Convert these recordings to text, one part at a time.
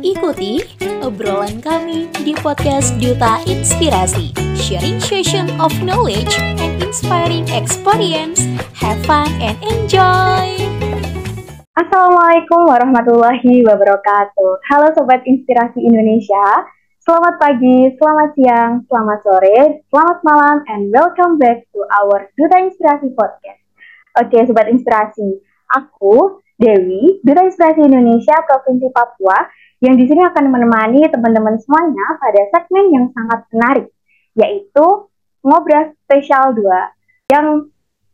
Ikuti obrolan kami di podcast Duta Inspirasi, sharing session of knowledge and inspiring experience. Have fun and enjoy! Assalamualaikum warahmatullahi wabarakatuh. Halo Sobat Inspirasi Indonesia. Selamat pagi, selamat siang, selamat sore, selamat malam, and welcome back to our Duta Inspirasi Podcast. Oke Sobat Inspirasi, aku Dewi, Duta Inspirasi Indonesia Provinsi Papua yang di sini akan menemani teman-teman semuanya pada segmen yang sangat menarik, yaitu Ngobrol Spesial 2, yang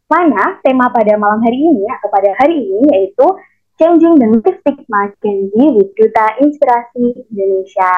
mana tema pada malam hari ini atau pada hari ini yaitu Changing the Negative Stigma Gen Z with Duta Inspirasi Indonesia.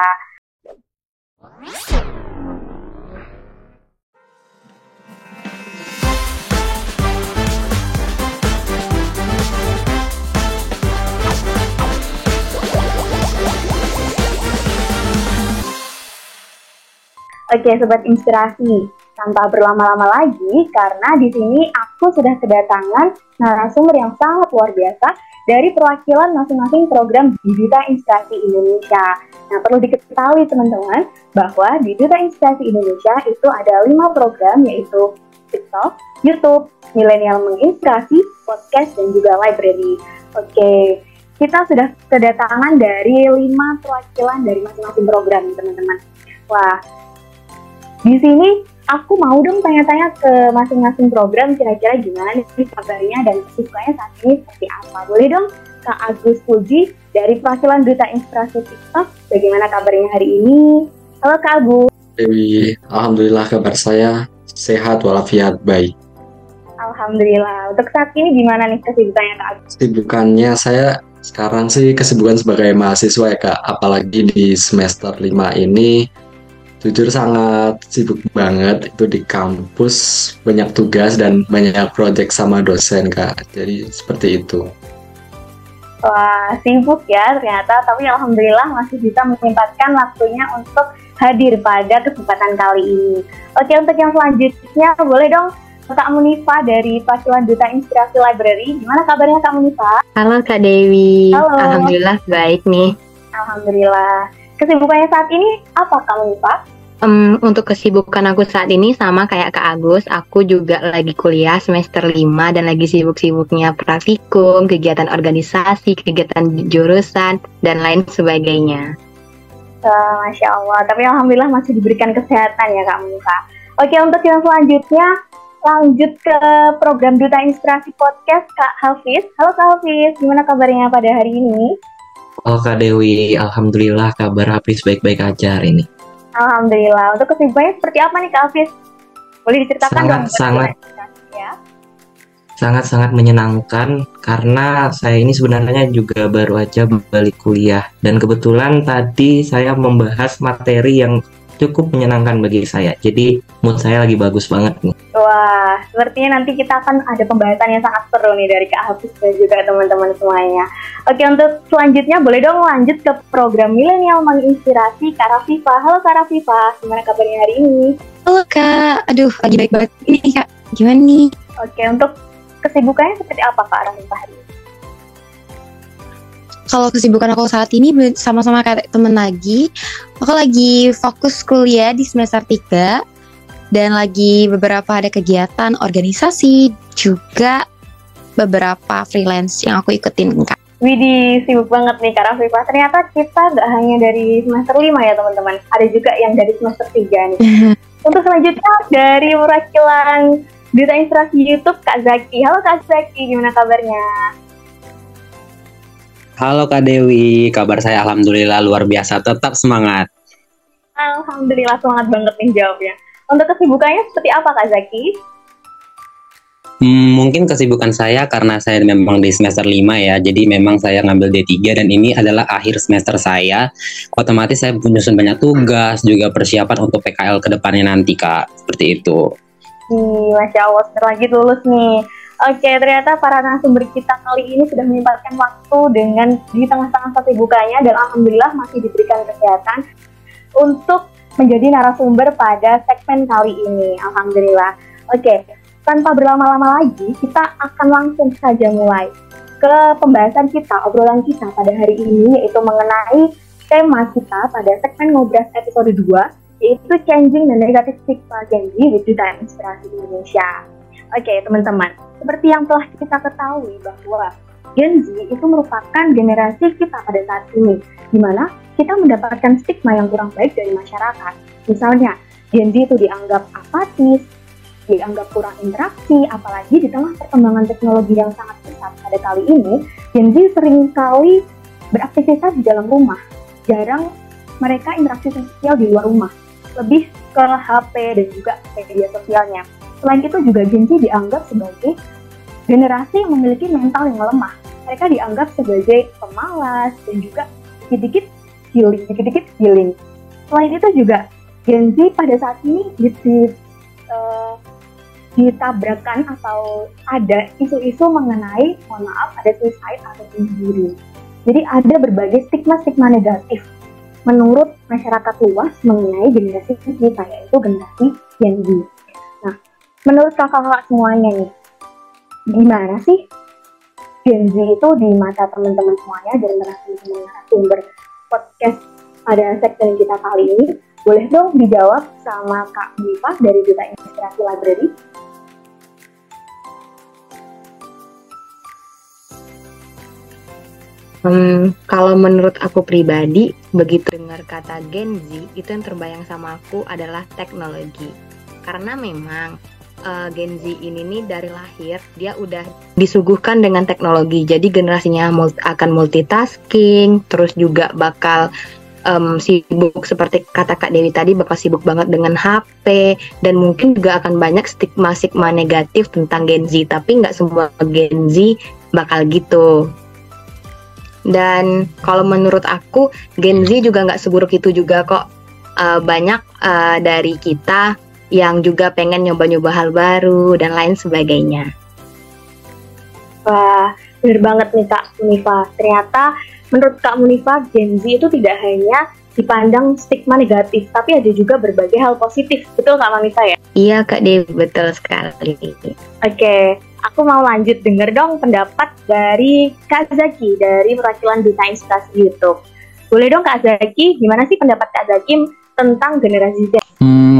Oke, sobat inspirasi, tanpa berlama-lama lagi karena di sini aku sudah kedatangan narasumber yang sangat luar biasa dari perwakilan masing-masing program di Duta Inspirasi Indonesia. Nah, perlu diketahui teman-teman bahwa di Duta Inspirasi Indonesia itu ada lima program yaitu TikTok, YouTube, Milenial Menginspirasi, Podcast, dan juga Library. Oke, kita sudah kedatangan dari lima perwakilan dari masing-masing program, teman-teman. Wah, di sini aku mau dong tanya-tanya ke masing-masing program kira-kira gimana nih kabarnya dan kesibukannya saat ini seperti apa. Boleh dong Kak Agus Puji dari perwakilan Duta Inspirasi TikTok, bagaimana kabarnya hari ini? Halo Kak Agus. Dewi, Alhamdulillah kabar saya sehat walafiat baik. Alhamdulillah. Untuk saat ini gimana nih kesibukannya Kak Agus? Kesibukannya saya sekarang sih kesibukan sebagai mahasiswa ya Kak, apalagi di semester 5 ini jujur sangat sibuk banget itu di kampus banyak tugas dan banyak project sama dosen kak jadi seperti itu Wah, sibuk ya ternyata, tapi alhamdulillah masih bisa menyempatkan waktunya untuk hadir pada kesempatan kali ini. Oke, untuk yang selanjutnya boleh dong Kak Munifa dari Pacuan Duta Inspirasi Library. Gimana kabarnya Kak Munifa? Halo Kak Dewi. Halo. Alhamdulillah baik nih. Alhamdulillah. Kesibukannya saat ini apa Kak Munifa? Um, untuk kesibukan aku saat ini sama kayak Kak Agus, aku juga lagi kuliah semester 5 dan lagi sibuk-sibuknya praktikum, kegiatan organisasi, kegiatan jurusan, dan lain sebagainya. Uh, Masya Allah, tapi Alhamdulillah masih diberikan kesehatan ya Kak Munifa. Oke, untuk yang selanjutnya, lanjut ke program Duta Inspirasi Podcast Kak Hafiz. Halo Kak Hafiz, gimana kabarnya pada hari ini? Halo Kak Dewi, Alhamdulillah kabar Hafiz baik-baik aja hari ini. Alhamdulillah. Untuk kesibukannya seperti apa nih Kak Hafiz? Boleh diceritakan sangat, dong? Sangat, ya. sangat-sangat menyenangkan karena saya ini sebenarnya juga baru aja balik kuliah dan kebetulan tadi saya membahas materi yang cukup menyenangkan bagi saya. Jadi mood saya lagi bagus banget nih. Wah, sepertinya nanti kita akan ada pembahasan yang sangat seru nih dari Kak Hafiz dan juga teman-teman semuanya. Oke, untuk selanjutnya boleh dong lanjut ke program Milenial Menginspirasi Kak Rafifa. Halo Kak Rafifa, gimana kabarnya hari ini? Halo Kak, aduh lagi baik banget ini Kak. Gimana nih? Oke, untuk kesibukannya seperti apa Kak Rafifa hari ini? Kalau kesibukan aku saat ini sama-sama kayak temen lagi, aku lagi fokus kuliah di semester 3 dan lagi beberapa ada kegiatan organisasi juga beberapa freelance yang aku ikutin Kak. Widih, sibuk banget nih Kak Rafifah. Ternyata kita gak hanya dari semester 5 ya teman-teman. Ada juga yang dari semester 3 nih. Untuk selanjutnya dari perwakilan Duta Inspirasi YouTube Kak Zaki. Halo Kak Zaki, gimana kabarnya? Halo Kak Dewi, kabar saya alhamdulillah luar biasa, tetap semangat. Alhamdulillah semangat banget nih jawabnya. Untuk kesibukannya seperti apa Kak Zaki? Hmm, mungkin kesibukan saya karena saya memang di semester 5 ya, jadi memang saya ngambil D3 dan ini adalah akhir semester saya. Otomatis saya menyusun banyak tugas, juga persiapan untuk PKL ke depannya nanti Kak, seperti itu. Ih, Masya Allah, sebentar lagi lulus nih. Oke, ternyata para narasumber kita kali ini sudah menyempatkan waktu dengan di tengah-tengah kesibukannya dan Alhamdulillah masih diberikan kesehatan untuk menjadi narasumber pada segmen kali ini. Alhamdulillah. Oke, tanpa berlama-lama lagi, kita akan langsung saja mulai ke pembahasan kita, obrolan kita pada hari ini, yaitu mengenai tema kita pada segmen Ngobras episode 2 yaitu Changing the Negative Stigma Gen Z with Duta Inspirasi Indonesia. Oke teman-teman, seperti yang telah kita ketahui bahwa Gen Z itu merupakan generasi kita pada saat ini, di mana kita mendapatkan stigma yang kurang baik dari masyarakat. Misalnya, Gen Z itu dianggap apatis, dianggap kurang interaksi, apalagi di tengah perkembangan teknologi yang sangat pesat pada kali ini, Gen Z sering kali beraktivitas di dalam rumah, jarang mereka interaksi sosial di luar rumah, lebih ke HP dan juga media sosialnya. Selain itu juga Gen Z dianggap sebagai generasi yang memiliki mental yang lemah. Mereka dianggap sebagai pemalas dan juga sedikit healing, sedikit healing. Selain itu juga Gen Z pada saat ini di, di, uh, ditabrakkan atau ada isu-isu mengenai, mohon maaf, ada suicide atau bunuh diri. Jadi ada berbagai stigma-stigma negatif menurut masyarakat luas mengenai generasi kita yaitu generasi Gen Z. Menurut kakak-kakak semuanya nih, gimana sih Gen Z itu di mata teman-teman semuanya dan teman-teman sumber podcast pada segmen kita kali ini? Boleh dong dijawab sama Kak Diva dari Duta Inspirasi Library. Hmm, kalau menurut aku pribadi, begitu dengar kata Gen Z, itu yang terbayang sama aku adalah teknologi. Karena memang uh, Gen Z ini nih dari lahir dia udah disuguhkan dengan teknologi. Jadi generasinya multi, akan multitasking, terus juga bakal um, sibuk seperti kata Kak Dewi tadi bakal sibuk banget dengan HP dan mungkin juga akan banyak stigma-stigma negatif tentang Gen Z. Tapi nggak semua Gen Z bakal gitu. Dan kalau menurut aku Gen Z juga nggak seburuk itu juga kok. Uh, banyak uh, dari kita yang juga pengen nyoba-nyoba hal baru dan lain sebagainya. Wah, bener banget nih Kak Munifa. Ternyata menurut Kak Munifa, Gen Z itu tidak hanya dipandang stigma negatif, tapi ada juga berbagai hal positif. Betul Kak Munifa ya? Iya Kak Dewi, betul sekali. Oke, okay aku mau lanjut denger dong pendapat dari Kak Zaki dari perwakilan Duta Inspirasi YouTube. Boleh dong Kak Zaki, gimana sih pendapat Kak Zaki tentang generasi Z?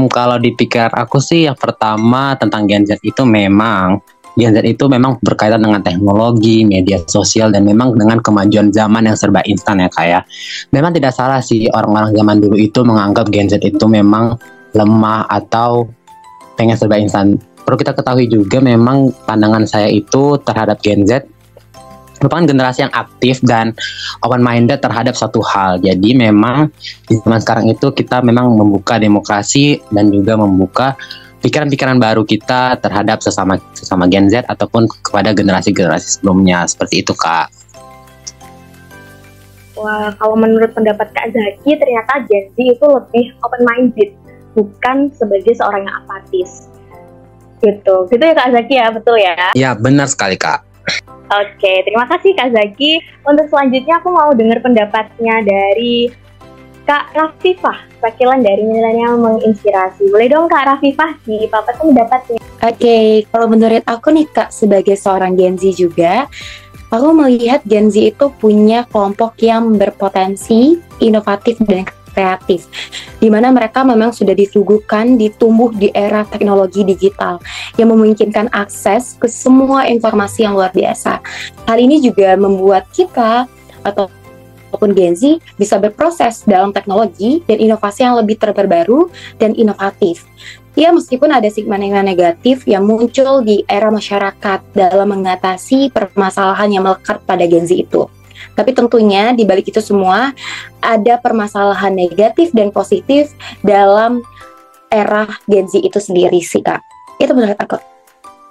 Hmm, kalau dipikir aku sih yang pertama tentang Gen Z itu memang Gen Z itu memang berkaitan dengan teknologi, media sosial, dan memang dengan kemajuan zaman yang serba instan ya kayak. Ya. Memang tidak salah sih orang-orang zaman dulu itu menganggap Gen Z itu memang lemah atau pengen serba instan perlu kita ketahui juga memang pandangan saya itu terhadap Gen Z merupakan generasi yang aktif dan open minded terhadap satu hal. Jadi memang di zaman sekarang itu kita memang membuka demokrasi dan juga membuka pikiran-pikiran baru kita terhadap sesama sesama Gen Z ataupun kepada generasi-generasi sebelumnya. Seperti itu kak. Wah, kalau menurut pendapat Kak Zaki, ternyata Gen Z itu lebih open minded, bukan sebagai seorang yang apatis. Gitu. Gitu ya Kak Zaki ya? Betul ya? Ya benar sekali Kak Oke, terima kasih Kak Zaki. Untuk selanjutnya aku mau dengar pendapatnya dari Kak Rafifah, wakilan dari Milenial Menginspirasi. Boleh dong Kak Rafifah di Papa pendapatnya. Oke, okay, kalau menurut aku nih Kak, sebagai seorang Gen Z juga, aku melihat Gen Z itu punya kelompok yang berpotensi, inovatif, dan kreatif di mana mereka memang sudah disuguhkan ditumbuh di era teknologi digital yang memungkinkan akses ke semua informasi yang luar biasa. Hal ini juga membuat kita atau ataupun Gen Z bisa berproses dalam teknologi dan inovasi yang lebih terbaru dan inovatif. Ya, meskipun ada stigma negatif yang muncul di era masyarakat dalam mengatasi permasalahan yang melekat pada Gen Z itu. Tapi tentunya di balik itu semua ada permasalahan negatif dan positif dalam era Gen Z itu sendiri sih kak. Itu menurut aku.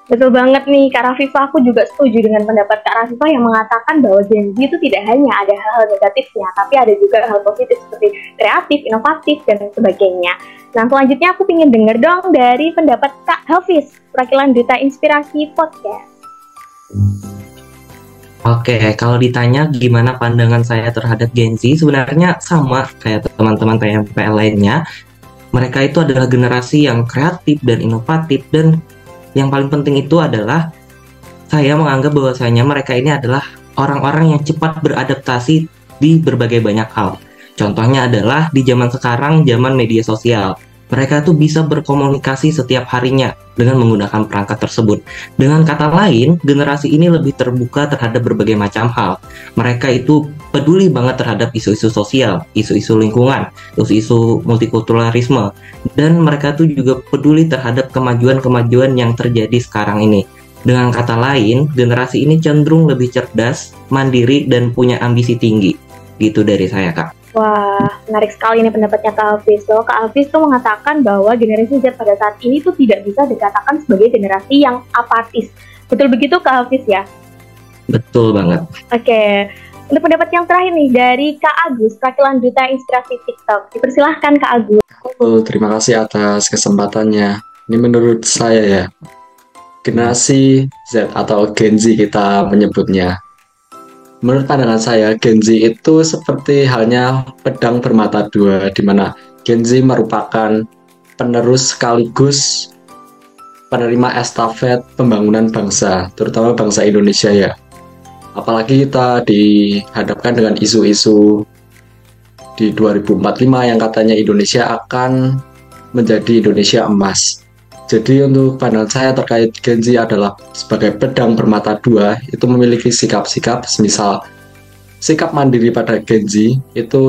Betul banget nih Kak Rafifah, aku juga setuju dengan pendapat Kak Rafifah yang mengatakan bahwa Gen Z itu tidak hanya ada hal-hal negatifnya, tapi ada juga hal positif seperti kreatif, inovatif, dan sebagainya. Nah selanjutnya aku ingin dengar dong dari pendapat Kak Hafiz, perwakilan Duta Inspirasi Podcast. Oke, kalau ditanya gimana pandangan saya terhadap Gen Z, sebenarnya sama kayak teman-teman PMPL lainnya. Mereka itu adalah generasi yang kreatif dan inovatif dan yang paling penting itu adalah saya menganggap bahwasanya mereka ini adalah orang-orang yang cepat beradaptasi di berbagai banyak hal. Contohnya adalah di zaman sekarang, zaman media sosial. Mereka tuh bisa berkomunikasi setiap harinya dengan menggunakan perangkat tersebut. Dengan kata lain, generasi ini lebih terbuka terhadap berbagai macam hal. Mereka itu peduli banget terhadap isu-isu sosial, isu-isu lingkungan, isu-isu multikulturalisme, dan mereka tuh juga peduli terhadap kemajuan-kemajuan yang terjadi sekarang ini. Dengan kata lain, generasi ini cenderung lebih cerdas, mandiri, dan punya ambisi tinggi. Gitu dari saya, Kak. Wah, menarik sekali nih pendapatnya Kak Hafiz. So, Kak Hafiz tuh mengatakan bahwa generasi Z pada saat ini tuh tidak bisa dikatakan sebagai generasi yang apatis. Betul begitu Kak Hafiz ya? Betul banget. Oke, untuk pendapat yang terakhir nih dari Kak Agus, perwakilan Duta Inspirasi TikTok. Dipersilahkan Kak Agus. Oh, terima kasih atas kesempatannya. Ini menurut saya ya, generasi Z atau Gen Z kita menyebutnya Menurut pandangan saya, Gen Z itu seperti halnya pedang bermata dua, di mana Gen Z merupakan penerus sekaligus penerima estafet pembangunan bangsa, terutama bangsa Indonesia ya. Apalagi kita dihadapkan dengan isu-isu di 2045 yang katanya Indonesia akan menjadi Indonesia emas. Jadi untuk pandangan saya terkait Gen Z adalah sebagai pedang bermata dua itu memiliki sikap-sikap semisal sikap mandiri pada Gen Z itu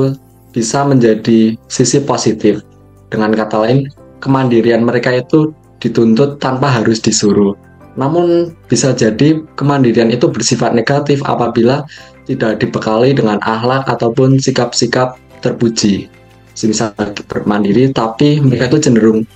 bisa menjadi sisi positif. Dengan kata lain, kemandirian mereka itu dituntut tanpa harus disuruh. Namun bisa jadi kemandirian itu bersifat negatif apabila tidak dibekali dengan akhlak ataupun sikap-sikap terpuji. Semisal bermandiri tapi mereka itu cenderung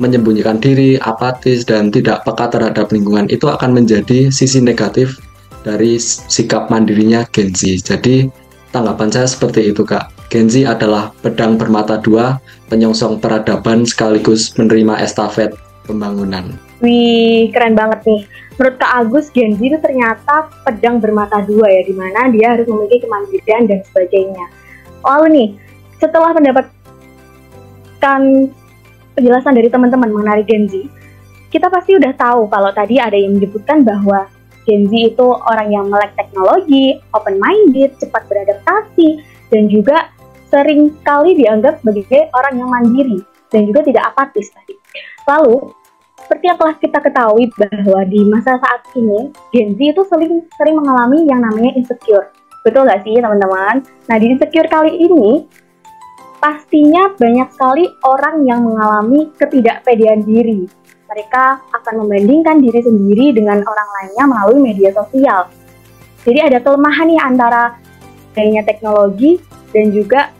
menyembunyikan diri, apatis, dan tidak peka terhadap lingkungan itu akan menjadi sisi negatif dari sikap mandirinya Gen Z. Jadi tanggapan saya seperti itu kak. Gen Z adalah pedang bermata dua, penyongsong peradaban sekaligus menerima estafet pembangunan. Wih, keren banget nih. Menurut Kak Agus, Gen Z itu ternyata pedang bermata dua ya, di mana dia harus memiliki kemandirian dan sebagainya. Lalu nih, setelah mendapatkan penjelasan dari teman-teman mengenai Gen Z, kita pasti udah tahu kalau tadi ada yang menyebutkan bahwa Gen Z itu orang yang melek teknologi, open-minded, cepat beradaptasi, dan juga sering kali dianggap sebagai orang yang mandiri dan juga tidak apatis tadi. Lalu, seperti yang telah kita ketahui bahwa di masa saat ini, Gen Z itu sering, sering mengalami yang namanya insecure. Betul nggak sih teman-teman? Nah di insecure kali ini, pastinya banyak sekali orang yang mengalami ketidakpedean diri. Mereka akan membandingkan diri sendiri dengan orang lainnya melalui media sosial. Jadi ada kelemahan nih antara adanya teknologi dan juga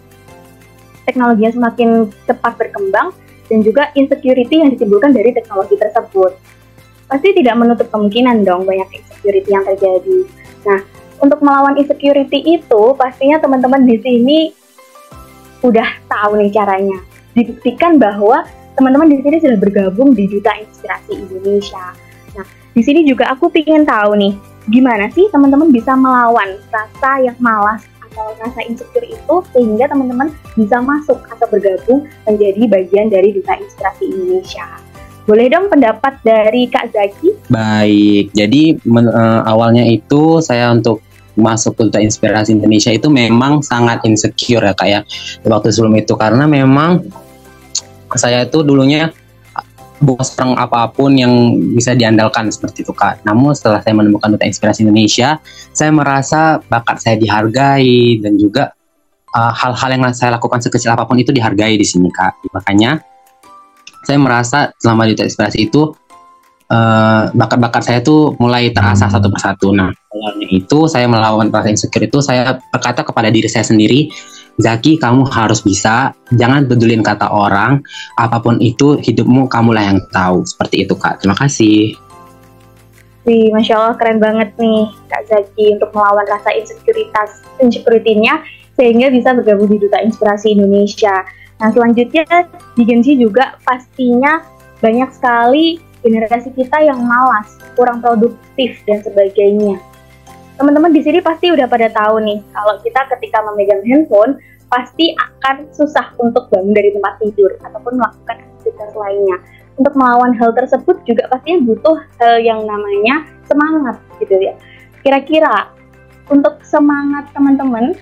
teknologi yang semakin cepat berkembang dan juga insecurity yang ditimbulkan dari teknologi tersebut. Pasti tidak menutup kemungkinan dong banyak insecurity yang terjadi. Nah, untuk melawan insecurity itu pastinya teman-teman di sini udah tahu nih caranya. Dibuktikan bahwa teman-teman di sini sudah bergabung di Duta Inspirasi Indonesia. Nah, di sini juga aku ingin tahu nih, gimana sih teman-teman bisa melawan rasa yang malas atau rasa insecure itu sehingga teman-teman bisa masuk atau bergabung menjadi bagian dari Duta Inspirasi Indonesia. Boleh dong pendapat dari Kak Zaki? Baik, jadi men, uh, awalnya itu saya untuk masuk ke Inspirasi Indonesia itu memang sangat insecure ya kayak ya. waktu sebelum itu karena memang saya itu dulunya bos orang apa pun yang bisa diandalkan seperti itu kak. Namun setelah saya menemukan Duta Inspirasi Indonesia, saya merasa bakat saya dihargai dan juga uh, hal-hal uh, yang saya lakukan sekecil apa pun itu dihargai di sini kak. Makanya saya merasa selama Duta Inspirasi itu eh, bakat-bakat saya tuh mulai terasa satu persatu. Nah, awalnya itu saya melawan rasa insecure itu saya berkata kepada diri saya sendiri, Zaki kamu harus bisa, jangan pedulin kata orang, apa pun itu hidupmu kamulah yang tahu. Seperti itu kak. Terima kasih. Wih, Masya Allah keren banget nih Kak Zaki untuk melawan rasa insekuritas, insecurity-nya sehingga bisa bergabung di Duta Inspirasi Indonesia. Nah selanjutnya di Genji juga pastinya banyak sekali generasi kita yang malas, kurang produktif dan sebagainya. Teman-teman di sini pasti udah pada tahu nih, kalau kita ketika memegang handphone pasti akan susah untuk bangun dari tempat tidur ataupun melakukan aktivitas lainnya. Untuk melawan hal tersebut juga pastinya butuh hal yang namanya semangat gitu ya. Kira-kira untuk semangat teman-teman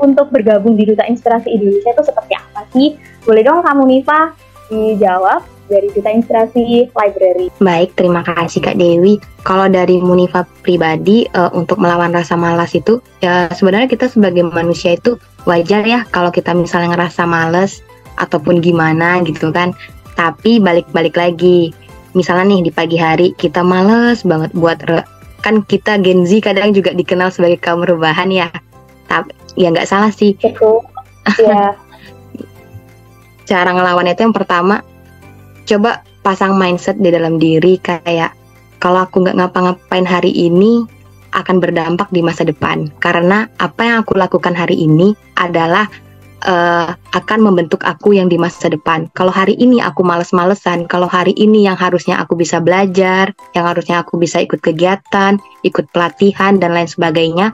untuk bergabung di Duta Inspirasi Indonesia itu seperti apa sih? Boleh dong kamu Nifa dijawab dari Duta Inspirasi Library. Baik, terima kasih Kak Dewi. Kalau dari Munifa pribadi uh, untuk melawan rasa malas itu ya sebenarnya kita sebagai manusia itu wajar ya kalau kita misalnya ngerasa males ataupun gimana gitu kan. Tapi balik-balik lagi, misalnya nih di pagi hari kita males banget buat re kan kita Gen Z kadang juga dikenal sebagai kaum rebahan ya. Tapi ya nggak salah sih. Betul. Ya. Cara ngelawan itu yang pertama coba pasang mindset di dalam diri kayak kalau aku nggak ngapa-ngapain hari ini akan berdampak di masa depan karena apa yang aku lakukan hari ini adalah uh, akan membentuk aku yang di masa depan. Kalau hari ini aku males-malesan, kalau hari ini yang harusnya aku bisa belajar, yang harusnya aku bisa ikut kegiatan, ikut pelatihan dan lain sebagainya,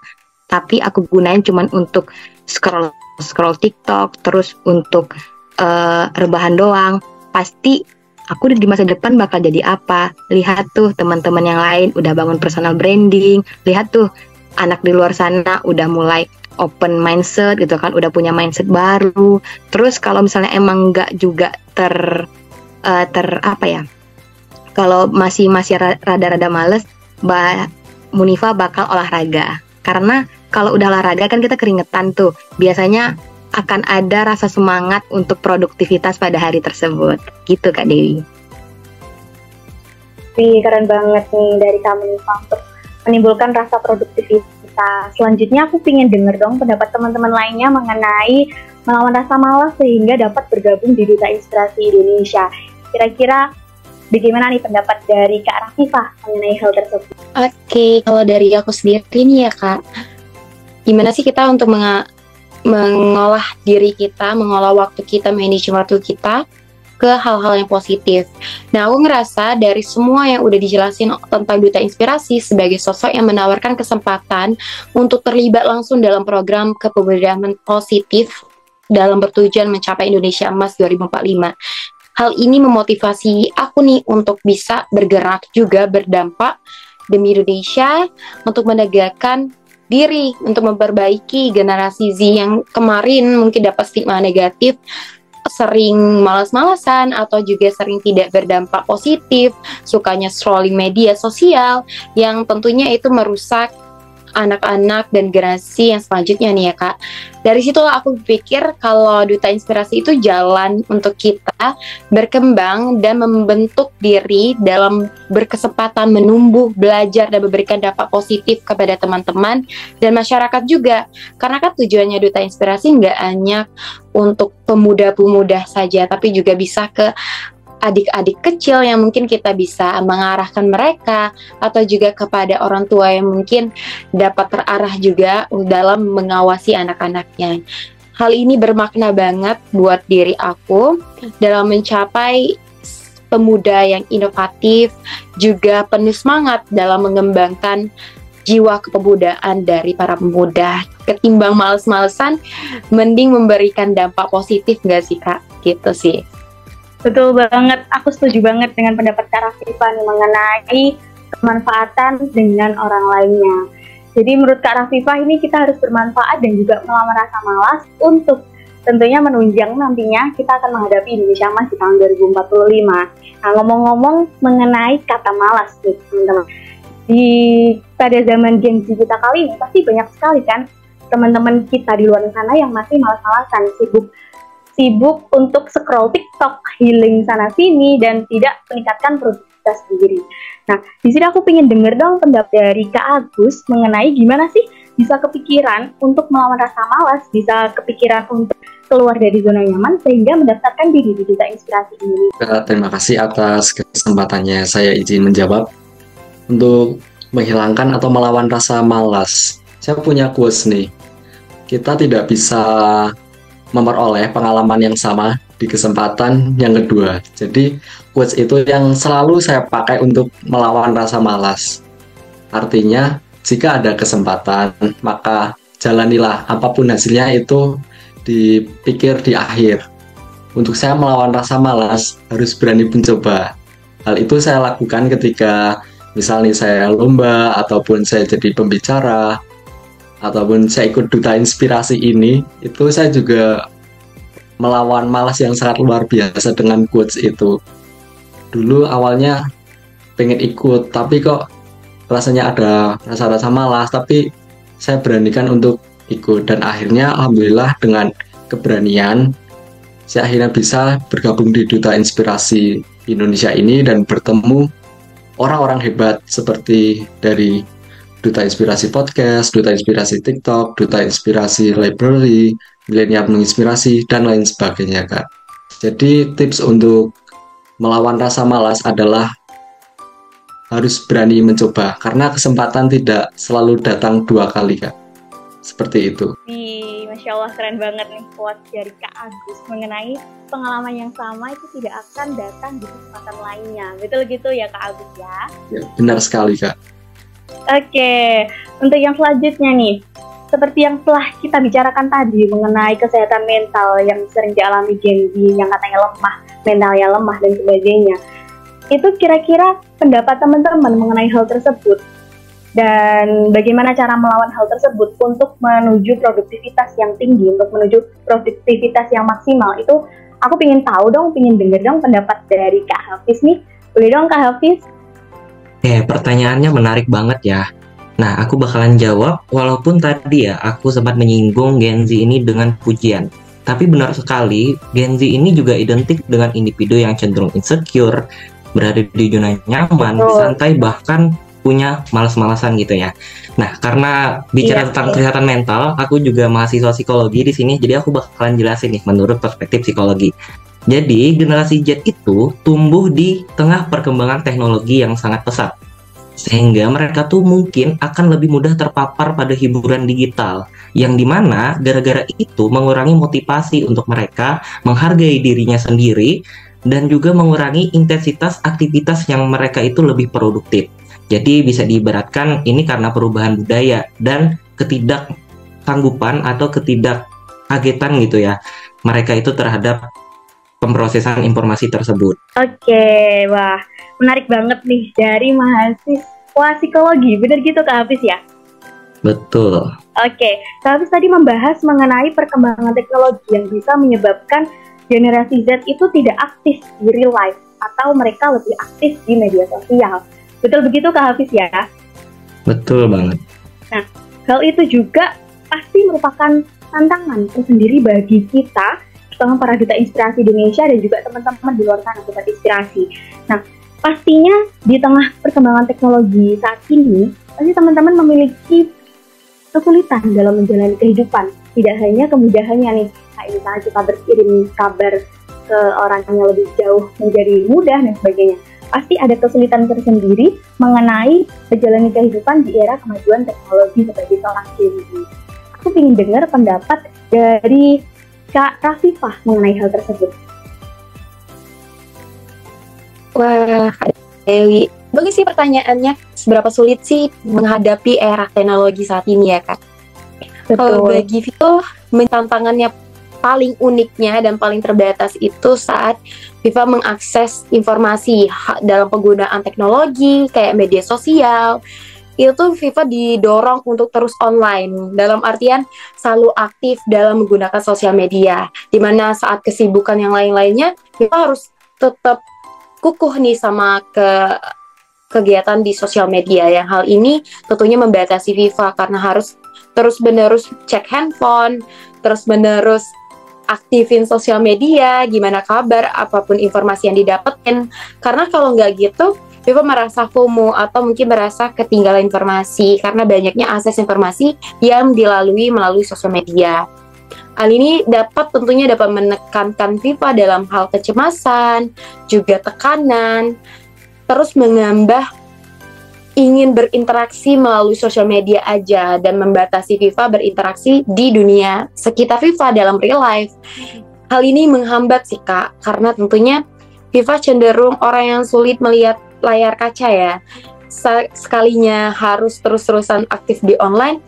tapi aku gunain cuman untuk scroll scroll TikTok, terus untuk uh, rebahan doang, pasti aku di masa depan bakal jadi apa. Lihat tuh teman-teman yang lain udah bangun personal branding, lihat tuh anak di luar sana udah mulai open mindset gitu kan, udah punya mindset baru. Terus kalau misalnya emang nggak juga ter uh, ter apa ya? Kalau masih masih rada-rada males, Mbak Munifa bakal olahraga. Karena kalau udah olahraga kan kita keringetan tuh. Biasanya akan ada rasa semangat untuk produktivitas pada hari tersebut. Gitu Kak Dewi. Wih, keren banget nih dari kamu nih untuk menimbulkan rasa produktivitas. Selanjutnya aku ingin denger dong pendapat teman-teman lainnya mengenai melawan rasa malas sehingga dapat bergabung di Duta Inspirasi Indonesia. Kira-kira bagaimana nih pendapat dari Kak Rafifah mengenai hal tersebut? Oke, kalau dari aku sendiri nih ya Kak, gimana sih kita untuk mengolah diri kita, mengolah waktu kita, manage waktu kita ke hal-hal yang positif. Nah, aku ngerasa dari semua yang udah dijelasin tentang Duta Inspirasi sebagai sosok yang menawarkan kesempatan untuk terlibat langsung dalam program kepemudaan positif dalam bertujuan mencapai Indonesia Emas 2045. Hal ini memotivasi aku nih untuk bisa bergerak juga berdampak demi Indonesia untuk menegakkan diri untuk memperbaiki generasi Z yang kemarin mungkin dapat stigma negatif sering malas-malasan atau juga sering tidak berdampak positif, sukanya scrolling media sosial yang tentunya itu merusak anak-anak dan generasi yang selanjutnya nih ya kak. Dari situlah aku pikir kalau duta inspirasi itu jalan untuk kita berkembang dan membentuk diri dalam berkesempatan menumbuh, belajar dan memberikan dampak positif kepada teman-teman dan masyarakat juga. Karena kan tujuannya duta inspirasi nggak hanya untuk pemuda-pemuda saja, tapi juga bisa ke adik-adik kecil yang mungkin kita bisa mengarahkan mereka atau juga kepada orang tua yang mungkin dapat terarah juga dalam mengawasi anak-anaknya. Hal ini bermakna banget buat diri aku dalam mencapai pemuda yang inovatif, juga penuh semangat dalam mengembangkan jiwa kepemudaan dari para pemuda. Ketimbang males-malesan, mending memberikan dampak positif nggak sih kak? Gitu sih. Betul banget, aku setuju banget dengan pendapat Kak Rafifa nih mengenai kemanfaatan dengan orang lainnya. Jadi menurut Kak Rafifah ini kita harus bermanfaat dan juga melawan rasa malas untuk tentunya menunjang nantinya kita akan menghadapi Indonesia Emas di tahun 2045. Nah ngomong-ngomong mengenai kata malas nih teman-teman. Di pada zaman Gen Z kita kali ini pasti banyak sekali kan teman-teman kita di luar sana yang masih malas-malasan, sibuk sibuk untuk scroll TikTok, healing sana sini dan tidak meningkatkan produktivitas diri. Nah, di sini aku pengen denger dong pendapat dari Kak Agus mengenai gimana sih bisa kepikiran untuk melawan rasa malas, bisa kepikiran untuk keluar dari zona nyaman sehingga mendaftarkan diri di Duta Inspirasi ini. Terima kasih atas kesempatannya saya izin menjawab. Untuk menghilangkan atau melawan rasa malas, saya punya quotes nih. Kita tidak bisa memperoleh pengalaman yang sama di kesempatan yang kedua. Jadi quotes itu yang selalu saya pakai untuk melawan rasa malas. Artinya jika ada kesempatan maka jalanilah apa pun hasilnya itu dipikir di akhir. Untuk saya melawan rasa malas harus berani mencoba. Hal itu saya lakukan ketika misalnya saya lomba ataupun saya jadi pembicara ataupun saya ikut duta inspirasi ini itu saya juga melawan malas yang sangat luar biasa dengan quotes itu. Dulu awalnya pengen ikut tapi kok rasanya ada rasa-rasa malas tapi saya beranikan untuk ikut. Dan akhirnya alhamdulillah dengan keberanian saya akhirnya bisa bergabung di duta inspirasi Indonesia ini dan bertemu orang-orang hebat seperti dari Duta Inspirasi Podcast, Duta Inspirasi TikTok, Duta Inspirasi Library, Milenial Menginspirasi, dan lain sebagainya, Kak. Jadi tips untuk melawan rasa malas adalah harus berani mencoba, karena kesempatan tidak selalu datang dua kali, Kak. Seperti itu. Di Masya Allah keren banget nih quote dari Kak Agus mengenai pengalaman yang sama itu tidak akan datang di kesempatan lainnya. Betul gitu ya Kak Agus ya? Ya, benar sekali, Kak. Oke, untuk yang selanjutnya nih, seperti yang telah kita bicarakan tadi mengenai kesehatan mental yang sering dialami Gen Z yang katanya lemah, mentalnya lemah dan sebagainya. Itu kira-kira pendapat teman-teman mengenai hal tersebut dan bagaimana cara melawan hal tersebut untuk menuju produktivitas yang tinggi, untuk menuju produktivitas yang maksimal itu aku ingin tahu dong, ingin denger dong pendapat dari Kak Hafiz nih. Boleh dong Kak Hafiz? Eh, pertanyaannya menarik banget ya. Nah, aku bakalan jawab walaupun tadi ya aku sempat menyinggung Gen Z ini dengan pujian. Tapi benar sekali, Gen Z ini juga identik dengan individu yang cenderung insecure, berada di zona nyaman, Betul. santai, bahkan punya malas-malasan gitu ya. Nah, karena bicara Iya, tentang iya. kesehatan mental, aku juga mahasiswa psikologi di sini, jadi aku bakalan jelasin nih menurut perspektif psikologi. Jadi, generasi Z itu tumbuh di tengah perkembangan teknologi yang sangat pesat. Sehingga mereka tuh mungkin akan lebih mudah terpapar pada hiburan digital. Yang di mana gara-gara itu mengurangi motivasi untuk mereka menghargai dirinya sendiri dan juga mengurangi intensitas aktivitas yang mereka itu lebih produktif. Jadi bisa diibaratkan ini karena perubahan budaya dan ketidaksanggupan atau ketidakkagetan gitu ya mereka itu terhadap pemrosesan informasi tersebut. Oke, wah menarik banget nih dari mahasiswa psikologi, bener gitu Kak Hafiz ya? Betul. Oke, Kak Hafiz tadi membahas mengenai perkembangan teknologi yang bisa menyebabkan generasi Z itu tidak aktif di real life atau mereka lebih aktif di media sosial. Betul begitu Kak Hafiz ya? Betul banget. Hal itu juga pasti merupakan tantangan tersendiri bagi kita, terutama para duta inspirasi Indonesia dan juga teman-teman di luar sana sobat inspirasi. Nah, pastinya di tengah perkembangan teknologi saat ini, pasti teman-teman memiliki kesulitan dalam menjalani kehidupan. Tidak hanya kemudahannya nih, kayak misalnya kita berkirim kabar ke orang yang lebih jauh menjadi mudah dan sebagainya. Pasti ada kesulitan tersendiri mengenai menjalani kehidupan di era kemajuan teknologi sebagai seorang Z. Aku ingin dengar pendapat dari Kak Rafifah mengenai hal tersebut. Wah, Dewi. Bagus sih pertanyaannya. Seberapa sulit sih menghadapi era teknologi saat ini ya, Kak? Kalau bagi Vito, tantangannya paling uniknya dan paling terbatas itu saat Viva mengakses informasi dalam penggunaan teknologi kayak media sosial. Itu Viva didorong untuk terus online dalam artian selalu aktif dalam menggunakan sosial media. Di mana saat kesibukan yang lain-lainnya Viva harus tetap kukuh nih sama ke kegiatan di sosial media yang hal ini tentunya membatasi Viva karena harus terus menerus cek handphone, terus menerus aktifin sosial media, gimana kabar, apa pun informasi yang didapetin. Karena kalau nggak gitu, Viva merasa FOMO atau mungkin merasa ketinggalan informasi karena banyaknya akses informasi yang dilalui melalui sosial media. Hal ini dapat tentunya dapat menekankan Viva dalam hal kecemasan, juga tekanan, terus mengambah ingin berinteraksi melalui sosial media aja dan membatasi Viva berinteraksi di dunia sekitar Viva dalam real life. Hal ini menghambat sih kak, karena tentunya Viva cenderung orang yang sulit melihat layar kaca ya. Sekalinya harus terus-terusan aktif di online,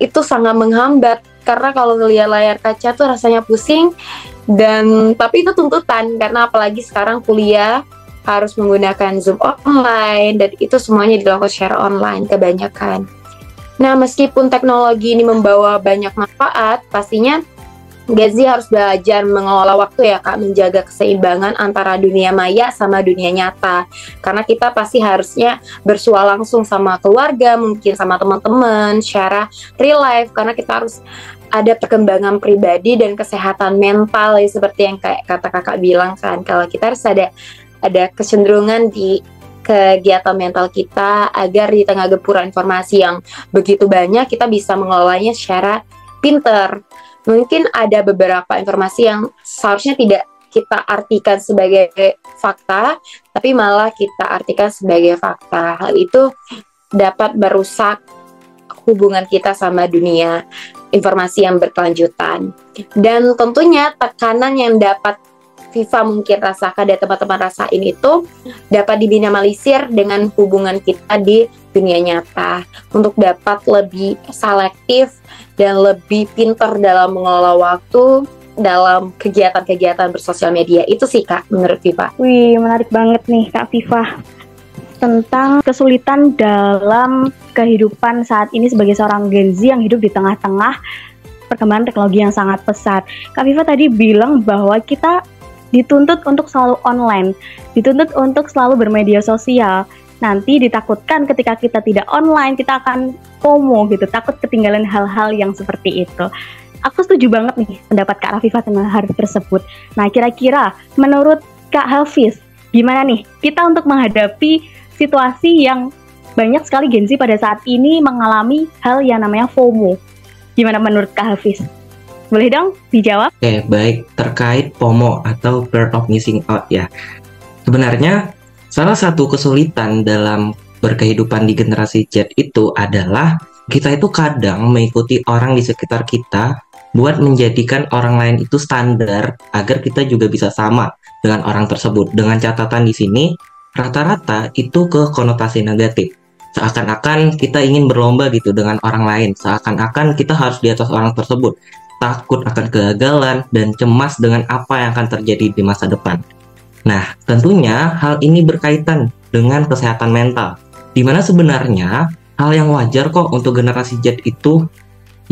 itu sangat menghambat karena kalau ngelihat layar kaca tuh rasanya pusing dan tapi itu tuntutan karena apalagi sekarang kuliah harus menggunakan Zoom online dan itu semuanya dilakukan secara online kebanyakan. Nah, meskipun teknologi ini membawa banyak manfaat, pastinya Z harus belajar mengelola waktu ya kak, menjaga keseimbangan antara dunia maya sama dunia nyata. Karena kita pasti harusnya bersua langsung sama keluarga, mungkin sama teman-teman, secara real life. Karena kita harus ada perkembangan pribadi dan kesehatan mental ya seperti yang kayak kata kakak bilang kan. Kalau kita harus ada ada kecenderungan di kegiatan mental kita agar di tengah gempuran informasi yang begitu banyak kita bisa mengelolanya secara pinter mungkin ada beberapa informasi yang seharusnya tidak kita artikan sebagai fakta, tapi malah kita artikan sebagai fakta. Hal itu dapat merusak hubungan kita sama dunia informasi yang berkelanjutan. Dan tentunya tekanan yang dapat FIFA mungkin rasakan dan teman-teman rasain itu dapat diminimalisir dengan hubungan kita di dunia nyata untuk dapat lebih selektif dan lebih pinter dalam mengelola waktu dalam kegiatan-kegiatan bersosial media itu sih kak menurut Viva. Wih menarik banget nih kak Viva tentang kesulitan dalam kehidupan saat ini sebagai seorang Gen Z yang hidup di tengah-tengah perkembangan teknologi yang sangat pesat. Kak Viva tadi bilang bahwa kita dituntut untuk selalu online, dituntut untuk selalu bermedia sosial. Nanti ditakutkan ketika kita tidak online, kita akan FOMO gitu, takut ketinggalan hal-hal yang seperti itu. Aku setuju banget nih pendapat Kak Rafifah tentang hal tersebut. Nah, kira-kira menurut Kak Hafiz, gimana nih kita untuk menghadapi situasi yang banyak sekali Gen Z pada saat ini mengalami hal yang namanya FOMO. Gimana menurut Kak Hafiz? Boleh dong dijawab? Oke, baik. Terkait FOMO atau Fear of Missing Out ya. Sebenarnya salah satu kesulitan dalam berkehidupan di generasi Z itu adalah kita itu kadang mengikuti orang di sekitar kita buat menjadikan orang lain itu standar agar kita juga bisa sama dengan orang tersebut. Dengan catatan di sini rata-rata itu ke konotasi negatif. Seakan-akan kita ingin berlomba gitu dengan orang lain, seakan-akan kita harus di atas orang tersebut takut akan kegagalan, dan cemas dengan apa yang akan terjadi di masa depan. Nah, tentunya hal ini berkaitan dengan kesehatan mental, di mana sebenarnya hal yang wajar kok untuk generasi Z itu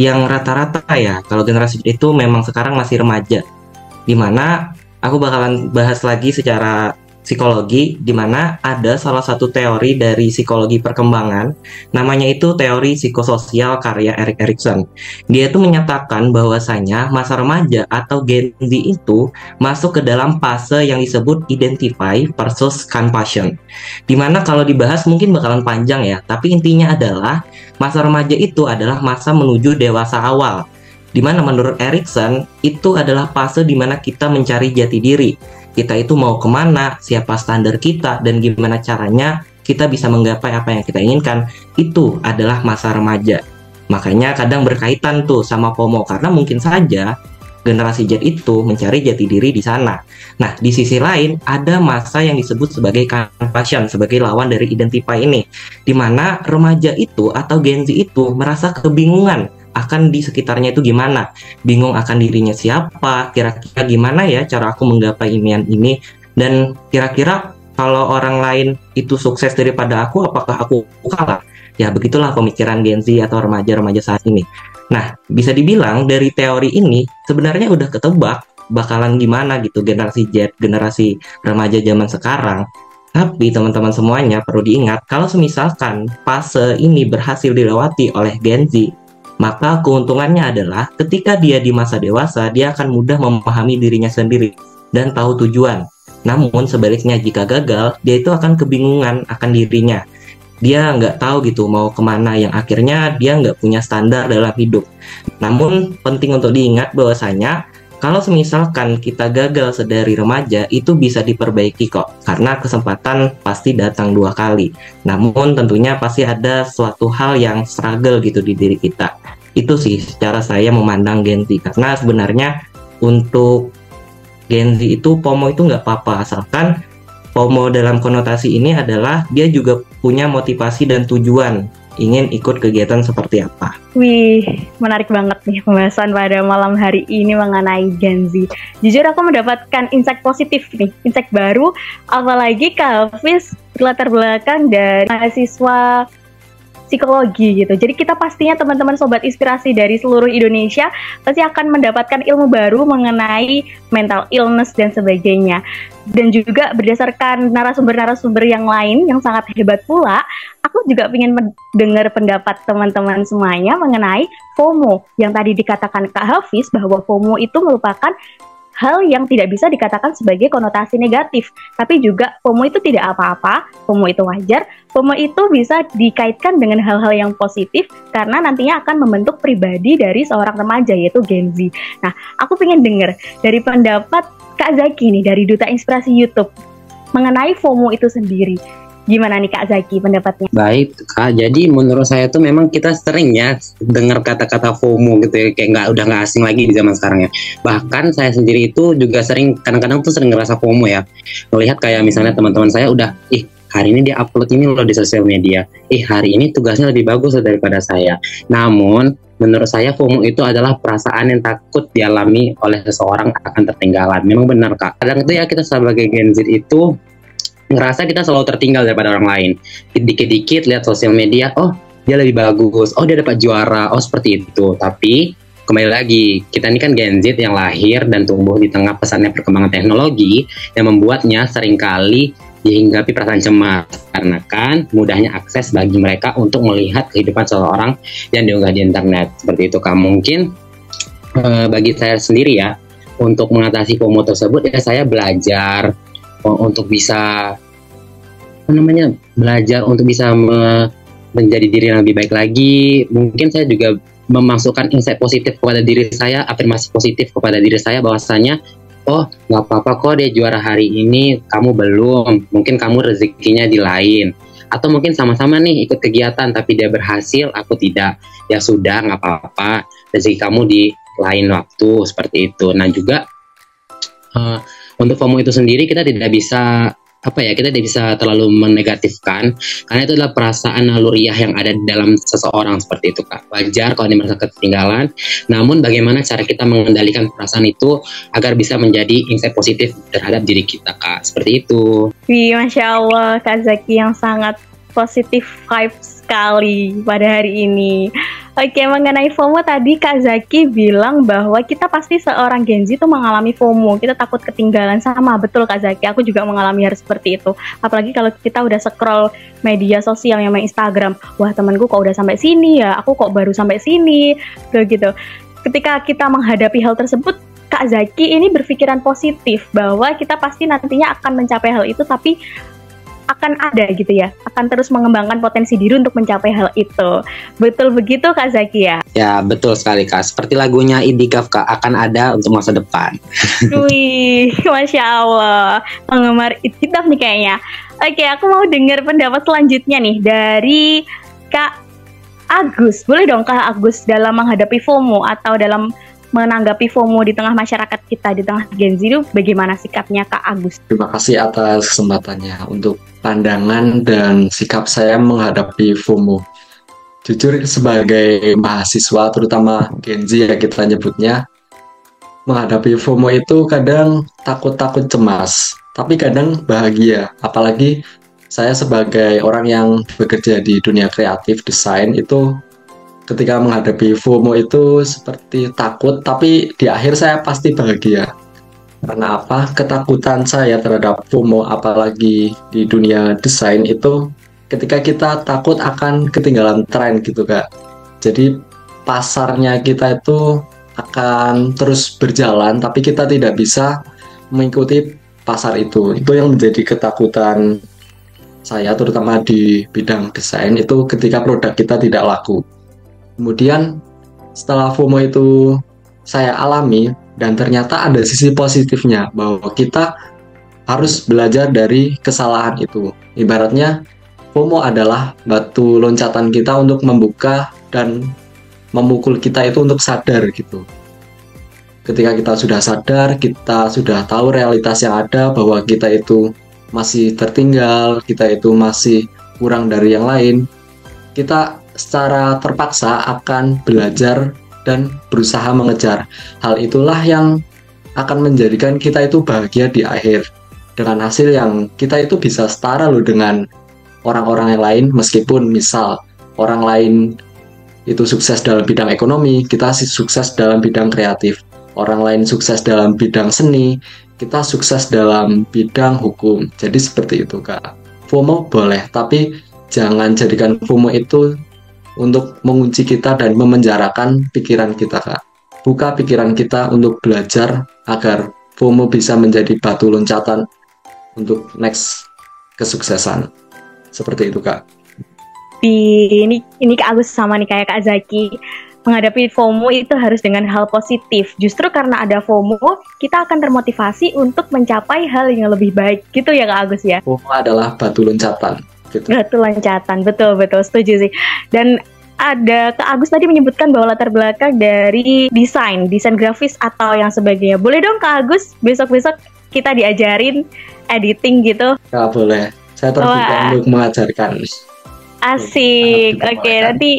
yang rata-rata ya, kalau generasi Z itu memang sekarang masih remaja, di mana aku bakalan bahas lagi secara psikologi di mana ada salah satu teori dari psikologi perkembangan namanya itu teori psikososial karya Erik Erikson. Dia itu menyatakan bahwasanya masa remaja atau Gen Z itu masuk ke dalam fase yang disebut identify versus compassion. Di mana kalau dibahas mungkin bakalan panjang ya, tapi intinya adalah masa remaja itu adalah masa menuju dewasa awal. Di mana menurut Erikson itu adalah fase di mana kita mencari jati diri kita itu mau ke mana, siapa standar kita, dan gimana caranya kita bisa menggapai apa yang kita inginkan, itu adalah masa remaja. Makanya kadang berkaitan tuh sama FOMO, karena mungkin saja generasi Z itu mencari jati diri di sana. Nah, di sisi lain ada masa yang disebut sebagai compassion, sebagai lawan dari identify ini, di mana remaja itu atau Gen Z itu merasa kebingungan akan di sekitarnya itu gimana? Bingung akan dirinya siapa? Kira-kira gimana ya cara aku menggapai impian ini? Dan kira-kira kalau orang lain itu sukses daripada aku apakah aku kalah? Ya begitulah pemikiran Gen Z atau remaja-remaja saat ini. Nah bisa dibilang dari teori ini sebenarnya udah ketebak bakalan gimana gitu generasi Z generasi remaja zaman sekarang. Tapi teman-teman semuanya perlu diingat kalau semisalkan fase ini berhasil dilewati oleh Gen Z, maka keuntungannya adalah ketika dia di masa dewasa, dia akan mudah memahami dirinya sendiri dan tahu tujuan. Namun sebaliknya jika gagal, dia itu akan kebingungan akan dirinya. Dia nggak tahu gitu mau ke mana yang akhirnya dia nggak punya standar dalam hidup. Namun penting untuk diingat bahwasanya kalau semisalkan kita gagal sedari remaja itu bisa diperbaiki kok. Karena kesempatan pasti datang dua kali. Namun tentunya pasti ada suatu hal yang struggle gitu di diri kita. Itu sih secara saya memandang Gen Z. Karena sebenarnya untuk Gen Z itu FOMO itu nggak apa-apa. Asalkan FOMO dalam konotasi ini adalah dia juga punya motivasi dan tujuan ingin ikut kegiatan seperti apa. Wih, menarik banget nih pembahasan pada malam hari ini mengenai Gen Z. Jujur aku mendapatkan insight positif nih, insight baru, apalagi Kak latar belakang dari mahasiswa psikologi gitu. Jadi kita pastinya teman-teman sobat inspirasi dari seluruh Indonesia pasti akan mendapatkan ilmu baru mengenai mental illness dan sebagainya. Dan juga berdasarkan narasumber-narasumber yang lain yang sangat hebat pula, aku juga ingin mendengar pendapat teman-teman semuanya mengenai FOMO yang tadi dikatakan Kak Hafiz bahwa FOMO itu merupakan hal yang tidak bisa dikatakan sebagai konotasi negatif. Tapi juga FOMO itu tidak apa-apa, FOMO itu wajar, FOMO itu bisa dikaitkan dengan hal-hal yang positif karena nantinya akan membentuk pribadi dari seorang remaja yaitu Gen Z. Nah, aku pengen dengar dari pendapat Kak Zaki nih dari Duta Inspirasi YouTube mengenai FOMO itu sendiri. Gimana nih Kak Zaki pendapatnya? Baik Kak, jadi menurut saya tuh memang kita sering ya dengar kata-kata FOMO gitu ya, kayak nggak udah nggak asing lagi di zaman sekarang ya. Bahkan saya sendiri itu juga sering kadang-kadang tuh sering ngerasa FOMO ya. Melihat kayak misalnya teman-teman saya udah, ih hari ini dia upload ini loh di sosial media. Ih hari ini tugasnya lebih bagus daripada saya. Namun menurut saya FOMO itu adalah perasaan yang takut dialami oleh seseorang akan tertinggalan. Memang benar kak. Kadang itu ya kita sebagai Gen Z itu ngerasa kita selalu tertinggal daripada orang lain. Dikit-dikit lihat sosial media, oh dia lebih bagus, oh dia dapat juara, oh seperti itu. Tapi kembali lagi, kita ini kan Gen Z yang lahir dan tumbuh di tengah pesatnya perkembangan teknologi yang membuatnya sering kali dihinggapi perasaan cemas karena kan mudahnya akses bagi mereka untuk melihat kehidupan seseorang yang diunggah di internet. Seperti itu kan mungkin eh, bagi saya sendiri ya untuk mengatasi FOMO tersebut ya saya belajar untuk bisa apa namanya belajar untuk bisa me, menjadi diri yang lebih baik lagi. Mungkin saya juga memasukkan insight positif kepada diri saya afirmasi positif kepada diri saya bahwasanya oh nggak apa-apa kok dia juara hari ini kamu belum. Mungkin kamu rezekinya di lain. Atau mungkin sama-sama nih ikut kegiatan tapi dia berhasil aku tidak. Ya sudah nggak apa-apa. Rezeki kamu di lain waktu seperti itu. Nah juga uh, untuk FOMO itu sendiri kita tidak bisa apa ya kita tidak bisa terlalu menegatifkan karena itu adalah perasaan naluriah yang ada di dalam seseorang seperti itu kak. Wajar kalau dia merasa ketinggalan namun bagaimana cara kita mengendalikan perasaan itu agar bisa menjadi insight positif terhadap diri kita kak. Seperti itu. Wih masya Allah kak Zaki yang sangat positif vibe sekali pada hari ini. Oke, mengenai FOMO tadi Kak Zaki bilang bahwa kita pasti seorang Gen Z itu mengalami FOMO. Kita takut ketinggalan sama, betul Kak Zaki. Aku juga mengalami hal seperti itu. Apalagi kalau kita udah scroll media sosial yang Instagram. Wah, temanku kok udah sampai sini ya, aku kok baru sampai sini. Begitu. Ketika kita menghadapi hal tersebut, Kak Zaki ini berpikiran positif bahwa kita pasti nantinya akan mencapai hal itu tapi akan ada gitu ya, akan terus mengembangkan potensi diri untuk mencapai hal itu. Betul begitu Kak Zaki ya? Ya betul sekali Kak, seperti lagunya Indikaf Kak, akan ada untuk masa depan. Wih, Masya Allah, penggemar Indikaf nih kayaknya. Oke, aku mau dengar pendapat selanjutnya nih dari Kak Agus. Boleh dong Kak Agus dalam menghadapi FOMO atau dalam menanggapi FOMO di tengah masyarakat kita, di tengah Gen Z itu bagaimana sikapnya Kak Agus? Terima kasih atas kesempatannya untuk pandangan dan sikap saya menghadapi FOMO. Jujur sebagai mahasiswa, terutama Gen Z ya kita nyebutnya, menghadapi FOMO itu kadang takut-takut cemas, tapi kadang bahagia. Apalagi saya sebagai orang yang bekerja di dunia kreatif desain itu ketika menghadapi FOMO itu seperti takut, tapi di akhir saya pasti bahagia. Karena apa? Ketakutan saya terhadap FOMO, apalagi di dunia desain itu, ketika kita takut akan ketinggalan tren gitu kak. Jadi pasarnya kita itu akan terus berjalan, tapi kita tidak bisa mengikuti pasar itu. Itu yang menjadi ketakutan saya, terutama di bidang desain itu ketika produk kita tidak laku Kemudian setelah FOMO itu saya alami dan ternyata ada sisi positifnya bahwa kita harus belajar dari kesalahan itu. Ibaratnya FOMO adalah batu loncatan kita untuk membuka dan memukul kita itu untuk sadar gitu. Ketika kita sudah sadar, kita sudah tahu realitas yang ada bahwa kita itu masih tertinggal, kita itu masih kurang dari yang lain. Kita secara terpaksa akan belajar dan berusaha mengejar. Hal itulah yang akan menjadikan kita itu bahagia di akhir dengan hasil yang kita itu bisa setara loh dengan orang-orang yang lain meskipun misal orang lain itu sukses dalam bidang ekonomi, kita sukses dalam bidang kreatif. Orang lain sukses dalam bidang seni, kita sukses dalam bidang hukum. Jadi seperti itu, Kak. FOMO boleh, tapi jangan jadikan FOMO itu untuk mengunci kita dan memenjarakan pikiran kita, Kak. Buka pikiran kita untuk belajar agar FOMO bisa menjadi batu loncatan untuk next kesuksesan. Seperti itu, Kak di ini ini Kak Agus sama nih kayak Kak Zaki menghadapi FOMO itu harus dengan hal positif. Justru karena ada FOMO, kita akan termotivasi untuk mencapai hal yang lebih baik. Gitu ya Kak Agus ya? FOMO adalah batu loncatan. Gitu. Batu loncatan, betul betul setuju sih. Dan ada Kak Agus tadi menyebutkan bahwa latar belakang dari desain, desain grafis atau yang sebagainya. Boleh dong Kak Agus besok-besok kita diajarin editing gitu? Ya boleh. Saya terbuka untuk mengajarkan. Asik. Oke, okay, nanti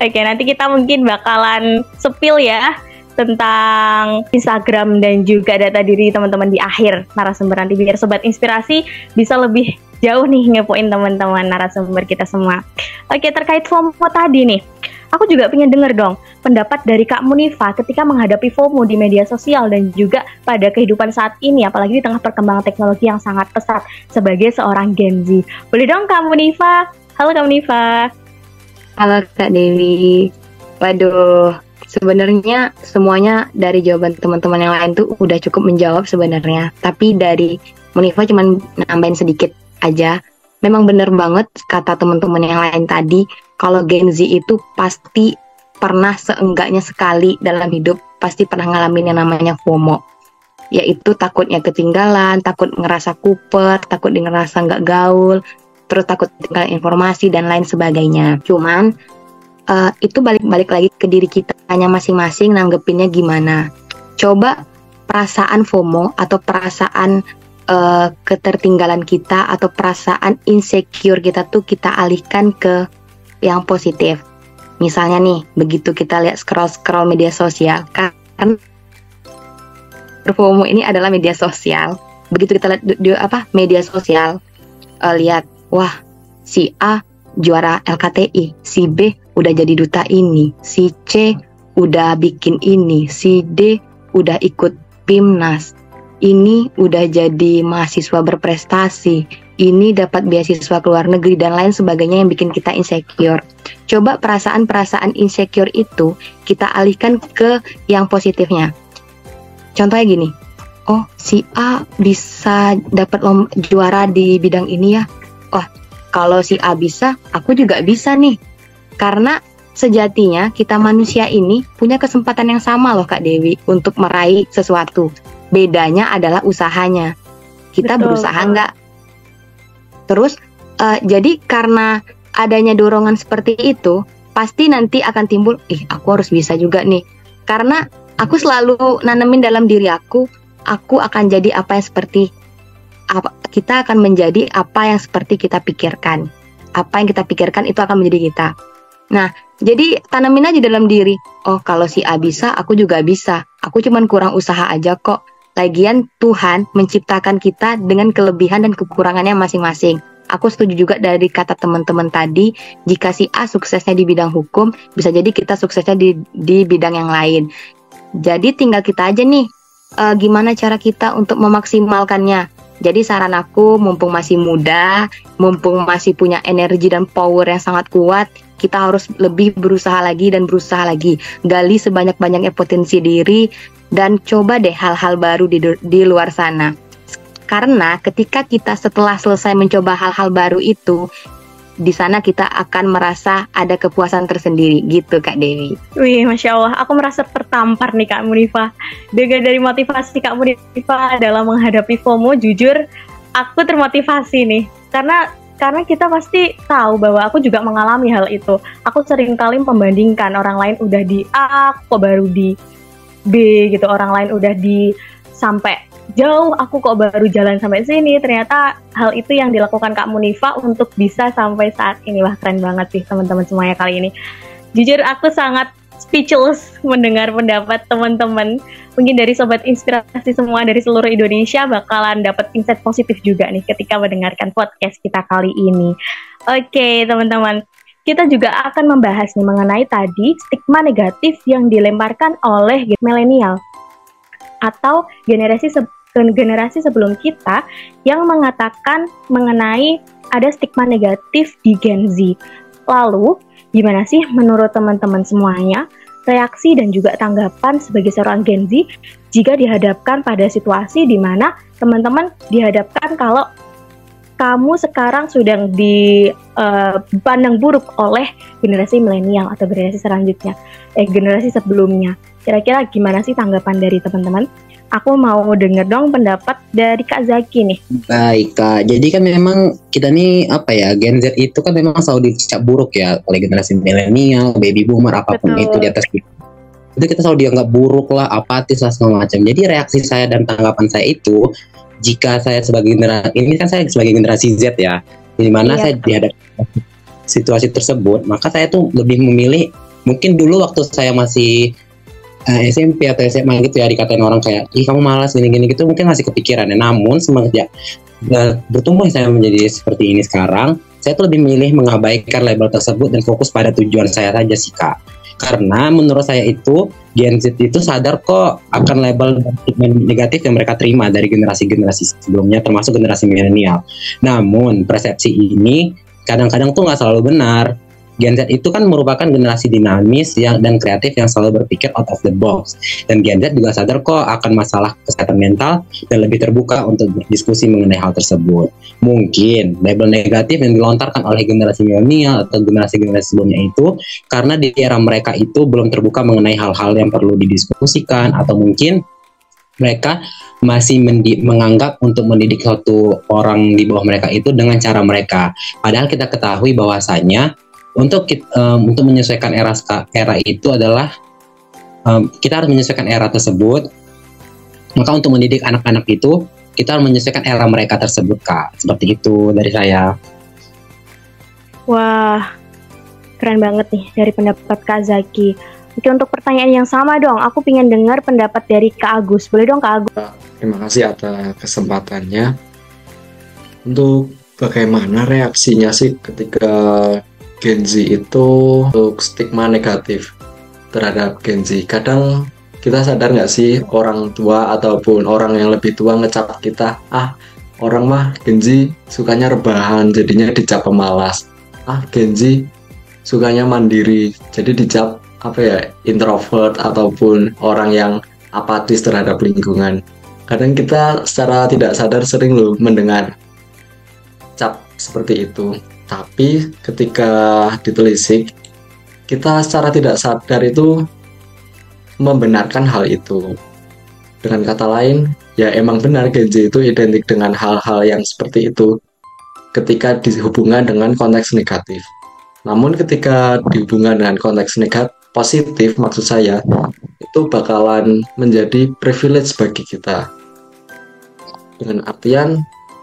oke okay, nanti kita mungkin bakalan sepil ya tentang Instagram dan juga data diri teman-teman di akhir narasumber nanti biar sobat inspirasi bisa lebih jauh nih ngepoin teman-teman narasumber kita semua. Oke, terkait FOMO tadi nih. Aku juga pengen denger dong pendapat dari Kak Munifa ketika menghadapi FOMO di media sosial dan juga pada kehidupan saat ini apalagi di tengah perkembangan teknologi yang sangat pesat sebagai seorang Gen Z. Boleh dong Kak Munifa Halo Kak Nifa. Halo Kak Dewi. Waduh, sebenarnya semuanya dari jawaban teman-teman yang lain tuh udah cukup menjawab sebenarnya. Tapi dari Munifa cuman nambahin sedikit aja. Memang bener banget kata teman-teman yang lain tadi, kalau Gen Z itu pasti pernah seenggaknya sekali dalam hidup pasti pernah ngalamin yang namanya FOMO yaitu takutnya ketinggalan, takut ngerasa kuper, takut ngerasa nggak gaul, terus takut tinggal informasi dan lain sebagainya. Cuman uh, itu balik-balik lagi ke diri kita hanya masing-masing nanggepinnya gimana. Coba perasaan FOMO atau perasaan uh, ketertinggalan kita atau perasaan insecure kita tuh kita alihkan ke yang positif. Misalnya nih, begitu kita lihat scroll-scroll media sosial, kan FOMO ini adalah media sosial. Begitu kita lihat di, apa media sosial, uh, lihat wah si A juara LKTI, si B udah jadi duta ini, si C udah bikin ini, si D udah ikut PIMNAS, ini udah jadi mahasiswa berprestasi, ini dapat beasiswa ke luar negeri dan lain sebagainya yang bikin kita insecure. Coba perasaan-perasaan insecure itu kita alihkan ke yang positifnya. Contohnya gini, oh si A bisa dapat juara di bidang ini ya, wah kalau si A bisa, aku juga bisa nih. Karena sejatinya kita manusia ini punya kesempatan yang sama loh Kak Dewi untuk meraih sesuatu. Bedanya adalah usahanya. Kita Betul. berusaha nggak? Terus uh, jadi karena adanya dorongan seperti itu, pasti nanti akan timbul, ih aku harus bisa juga nih. Karena aku selalu nanemin dalam diri aku, aku akan jadi apa yang seperti apa, kita akan menjadi apa yang seperti kita pikirkan. Apa yang kita pikirkan itu akan menjadi kita. Nah, jadi tanamin aja dalam diri. Oh, kalau si A bisa, aku juga bisa. Aku cuman kurang usaha aja kok. Lagian Tuhan menciptakan kita dengan kelebihan dan kekurangannya masing-masing. Aku setuju juga dari kata teman-teman tadi, jika si A suksesnya di bidang hukum, bisa jadi kita suksesnya di, di bidang yang lain. Jadi tinggal kita aja nih, uh, gimana cara kita untuk memaksimalkannya. Jadi saran aku mumpung masih muda, mumpung masih punya energi dan power yang sangat kuat, kita harus lebih berusaha lagi dan berusaha lagi. Gali sebanyak-banyaknya potensi diri dan coba deh hal-hal baru di di luar sana. Karena ketika kita setelah selesai mencoba hal-hal baru itu, di sana kita akan merasa ada kepuasan tersendiri gitu Kak Dewi. Wih, Masya Allah, aku merasa tertampar nih Kak Munifa. Dengan dari motivasi Kak Munifa adalah menghadapi FOMO, jujur aku termotivasi nih. Karena karena kita pasti tahu bahwa aku juga mengalami hal itu. Aku sering kali membandingkan orang lain udah di A, kok baru di B gitu. Orang lain udah di sampai jauh aku kok baru jalan sampai sini ternyata hal itu yang dilakukan Kak Munifa untuk bisa sampai saat ini wah keren banget sih teman-teman semuanya kali ini jujur aku sangat speechless mendengar pendapat teman-teman. Mungkin dari sobat inspirasi semua dari seluruh Indonesia bakalan dapat insight positif juga nih ketika mendengarkan podcast kita kali ini. Oke teman-teman. Kita juga akan membahas nih mengenai tadi stigma negatif yang dilemparkan oleh milenial atau generasi se generasi sebelum kita yang mengatakan mengenai ada stigma negatif di Gen Z. Lalu, gimana sih menurut teman-teman semuanya reaksi dan juga tanggapan sebagai seorang Gen Z jika dihadapkan pada situasi di mana teman-teman dihadapkan kalau kamu sekarang sudah dipandang uh, buruk oleh generasi milenial atau generasi selanjutnya, eh generasi sebelumnya. Kira-kira gimana sih tanggapan dari teman-teman? Aku mau denger dong pendapat dari Kak Zaki nih. Baik Kak, jadi kan memang kita nih apa ya, Gen Z itu kan memang selalu dicap buruk ya oleh generasi milenial, baby boomer, apa pun Betul. itu di atas itu kita selalu dianggap buruk lah, apatis lah segala macam. Jadi reaksi saya dan tanggapan saya itu jika saya sebagai generasi ini kan saya sebagai generasi Z ya, di mana iya. saya dihadapi situasi tersebut, maka saya tuh lebih memilih mungkin dulu waktu saya masih eh, SMP atau SMA gitu ya dikatain orang kayak ih kamu malas gini-gini gitu mungkin masih kepikiran ya. Namun semenjak ya, bertumbuh saya menjadi seperti ini sekarang, saya tuh lebih memilih mengabaikan label tersebut dan fokus pada tujuan saya saja sih kak. Karena menurut saya itu Gen Z itu sadar kok akan label negatif yang mereka terima dari generasi-generasi sebelumnya termasuk generasi milenial. Namun persepsi ini kadang-kadang tuh nggak selalu benar Gen Z itu kan merupakan generasi dinamis yang dan kreatif yang selalu berpikir out of the box. Dan Gen Z juga sadar kok akan masalah kesehatan mental dan lebih terbuka untuk berdiskusi mengenai hal tersebut. Mungkin label negatif yang dilontarkan oleh generasi milenial atau generasi-generasi sebelumnya itu karena di era mereka itu belum terbuka mengenai hal-hal yang perlu didiskusikan atau mungkin mereka masih menganggap untuk mendidik suatu orang di bawah mereka itu dengan cara mereka. Padahal kita ketahui bahwasanya untuk um, untuk menyesuaikan era era itu adalah um, kita harus menyesuaikan era tersebut maka untuk mendidik anak-anak itu kita harus menyesuaikan era mereka tersebut kak seperti itu dari saya wah keren banget nih dari pendapat kak Zaki Oke untuk pertanyaan yang sama dong, aku ingin dengar pendapat dari Kak Agus. Boleh dong Kak Agus? Terima kasih atas kesempatannya. Untuk bagaimana reaksinya sih ketika Gen Z itu untuk stigma negatif terhadap Gen Z. Kadang kita sadar nggak sih orang tua ataupun orang yang lebih tua ngecap kita, ah orang mah Gen Z sukanya rebahan jadinya dicap pemalas. Ah Gen Z sukanya mandiri jadi dicap apa ya introvert ataupun orang yang apatis terhadap lingkungan. Kadang kita secara tidak sadar sering loh mendengar cap seperti itu. Tapi ketika ditelisik, kita secara tidak sadar itu membenarkan hal itu. Dengan kata lain, ya emang benar Genji itu identik dengan hal-hal yang seperti itu ketika dihubungkan dengan konteks negatif. Namun ketika dihubungkan dengan konteks negatif positif maksud saya itu bakalan menjadi privilege bagi kita. Dengan artian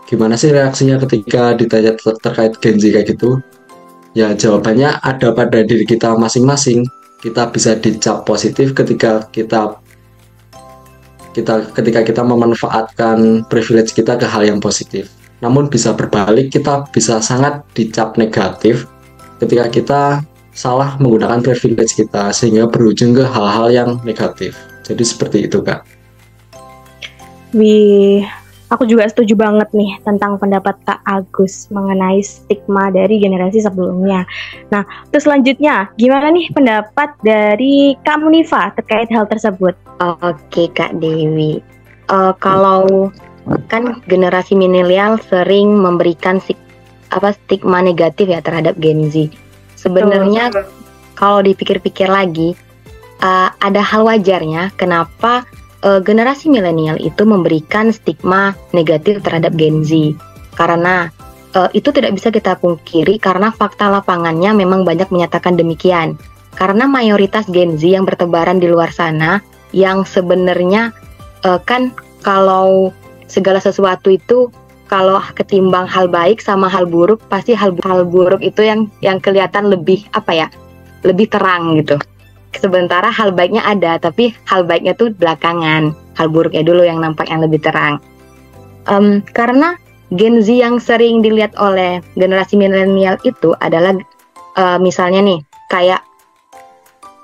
gimana sih reaksinya ketika ditanya ter terkait Genji kayak gitu? Ya jawabannya ada pada diri kita masing-masing. Kita bisa dicap positif ketika kita kita ketika kita memanfaatkan privilege kita ke hal yang positif. Namun bisa berbalik kita bisa sangat dicap negatif ketika kita salah menggunakan privilege kita sehingga berujung ke hal-hal yang negatif. Jadi seperti itu, Kak. Wih, Aku juga setuju banget nih tentang pendapat Kak Agus mengenai stigma dari generasi sebelumnya. Nah, terus selanjutnya, gimana nih pendapat dari Kak Munifa terkait hal tersebut? Oke, Kak Dewi. Uh, kalau kan generasi milenial sering memberikan stik, apa stigma negatif ya terhadap Gen Z. Sebenarnya kalau dipikir-pikir lagi, uh, ada hal wajarnya kenapa uh, generasi milenial itu memberikan stigma negatif terhadap Gen Z karena uh, itu tidak bisa kita pungkiri karena fakta lapangannya memang banyak menyatakan demikian. Karena mayoritas Gen Z yang bertebaran di luar sana yang sebenarnya uh, kan kalau segala sesuatu itu kalau ketimbang hal baik sama hal buruk pasti hal hal buruk itu yang yang kelihatan lebih apa ya lebih terang gitu sementara hal baiknya ada tapi hal baiknya tuh belakangan. Hal buruknya dulu yang nampak yang lebih terang. Um, karena Gen Z yang sering dilihat oleh generasi milenial itu adalah uh, misalnya nih kayak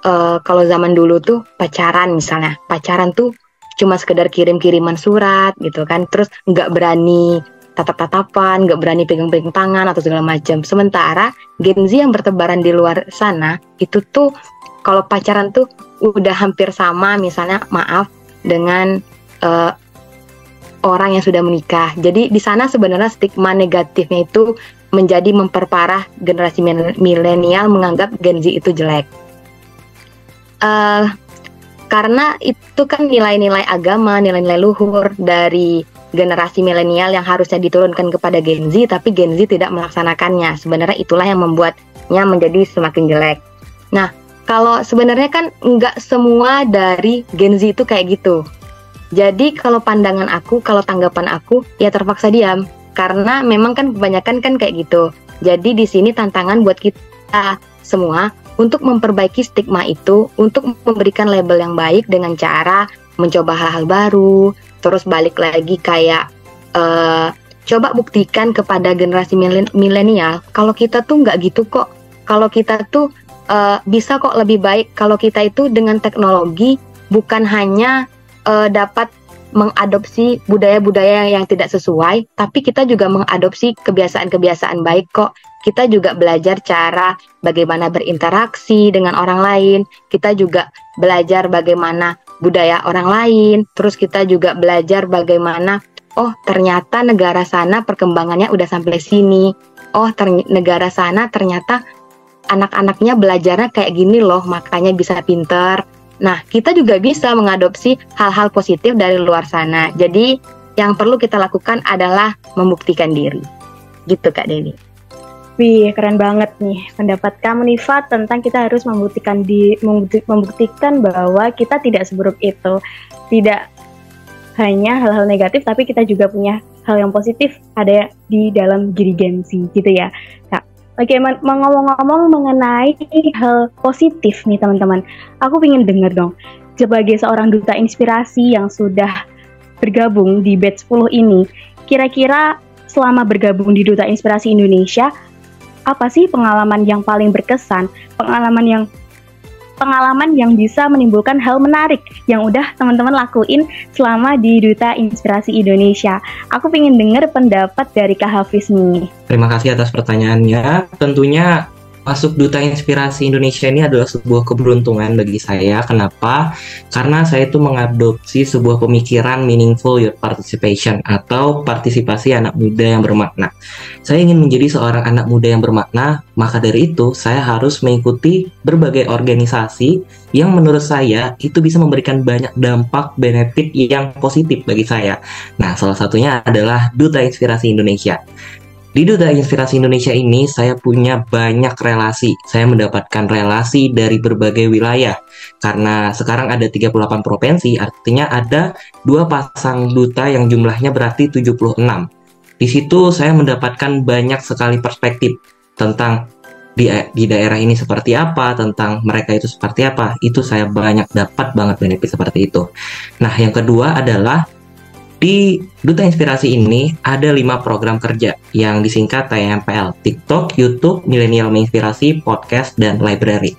uh, kalau zaman dulu tuh pacaran misalnya. Pacaran tuh cuma sekedar kirim-kiriman surat gitu kan. Terus nggak berani tatap-tatapan nggak berani pegang-pegang tangan atau segala macam. Sementara Gen Z yang bertebaran di luar sana itu tuh kalau pacaran tuh udah hampir sama misalnya maaf dengan uh, orang yang sudah menikah jadi di sana sebenarnya stigma negatifnya itu menjadi memperparah generasi milenial menganggap Gen Z itu jelek uh, karena itu kan nilai-nilai agama, nilai-nilai luhur dari generasi milenial yang harusnya diturunkan kepada Gen Z, tapi Gen Z tidak melaksanakannya. Sebenarnya itulah yang membuatnya menjadi semakin jelek. Nah, kalau sebenarnya kan nggak semua dari Gen Z itu kayak gitu. Jadi kalau pandangan aku, kalau tanggapan aku, ya terpaksa diam. Karena memang kan kebanyakan kan kayak gitu. Jadi di sini tantangan buat kita semua untuk memperbaiki stigma itu, untuk memberikan label yang baik dengan cara mencoba hal-hal baru, terus balik lagi kayak uh, coba buktikan kepada generasi milenial kalau kita tuh nggak gitu kok, kalau kita tuh uh, bisa kok lebih baik kalau kita itu dengan teknologi bukan hanya uh, dapat mengadopsi budaya-budaya yang tidak sesuai, tapi kita juga mengadopsi kebiasaan-kebiasaan baik kok. Kita juga belajar cara bagaimana berinteraksi dengan orang lain, kita juga belajar bagaimana budaya orang lain, terus kita juga belajar bagaimana oh ternyata negara sana perkembangannya udah sampai sini. Oh, negara sana ternyata anak-anaknya belajarnya kayak gini loh, makanya bisa pinter. Nah, kita juga bisa mengadopsi hal-hal positif dari luar sana. Jadi, yang perlu kita lakukan adalah membuktikan diri. Gitu Kak Dewi. Wih, keren banget nih pendapat kamu nih Fat tentang kita harus membuktikan di membuktikan bahwa kita tidak seburuk itu. Tidak hanya hal-hal negatif tapi kita juga punya hal yang positif ada di dalam diri Gensi gitu ya. Kak, oke ngomong-ngomong mengenai hal positif nih teman-teman. Aku ingin dengar dong sebagai seorang duta inspirasi yang sudah bergabung di batch 10 ini, kira-kira selama bergabung di Duta Inspirasi Indonesia, apa sih pengalaman yang paling berkesan, pengalaman yang pengalaman yang bisa menimbulkan hal menarik yang udah teman-teman lakuin selama di Duta Inspirasi Indonesia. Aku pengen dengar pendapat dari Kak Hafiz nih. Terima kasih atas pertanyaannya. Tentunya masuk Duta Inspirasi Indonesia ini adalah sebuah keberuntungan bagi saya. Kenapa? Karena saya itu mengadopsi sebuah pemikiran meaningful youth participation atau partisipasi anak muda yang bermakna. Saya ingin menjadi seorang anak muda yang bermakna, maka dari itu saya harus mengikuti berbagai organisasi yang menurut saya itu bisa memberikan banyak dampak benefit yang positif bagi saya. Nah, salah satunya adalah Duta Inspirasi Indonesia. Di Duta Inspirasi Indonesia ini saya punya banyak relasi. Saya mendapatkan relasi dari berbagai wilayah. Karena sekarang ada 38 provinsi, artinya ada dua pasang duta yang jumlahnya berarti 76. Di situ saya mendapatkan banyak sekali perspektif tentang di, di daerah ini seperti apa, tentang mereka itu seperti apa. Itu saya banyak dapat banget benefit seperti itu. Nah, yang kedua adalah di Duta Inspirasi ini ada lima program kerja yang disingkat TMPL, TikTok, YouTube, Milenial Menginspirasi, Podcast, dan Library.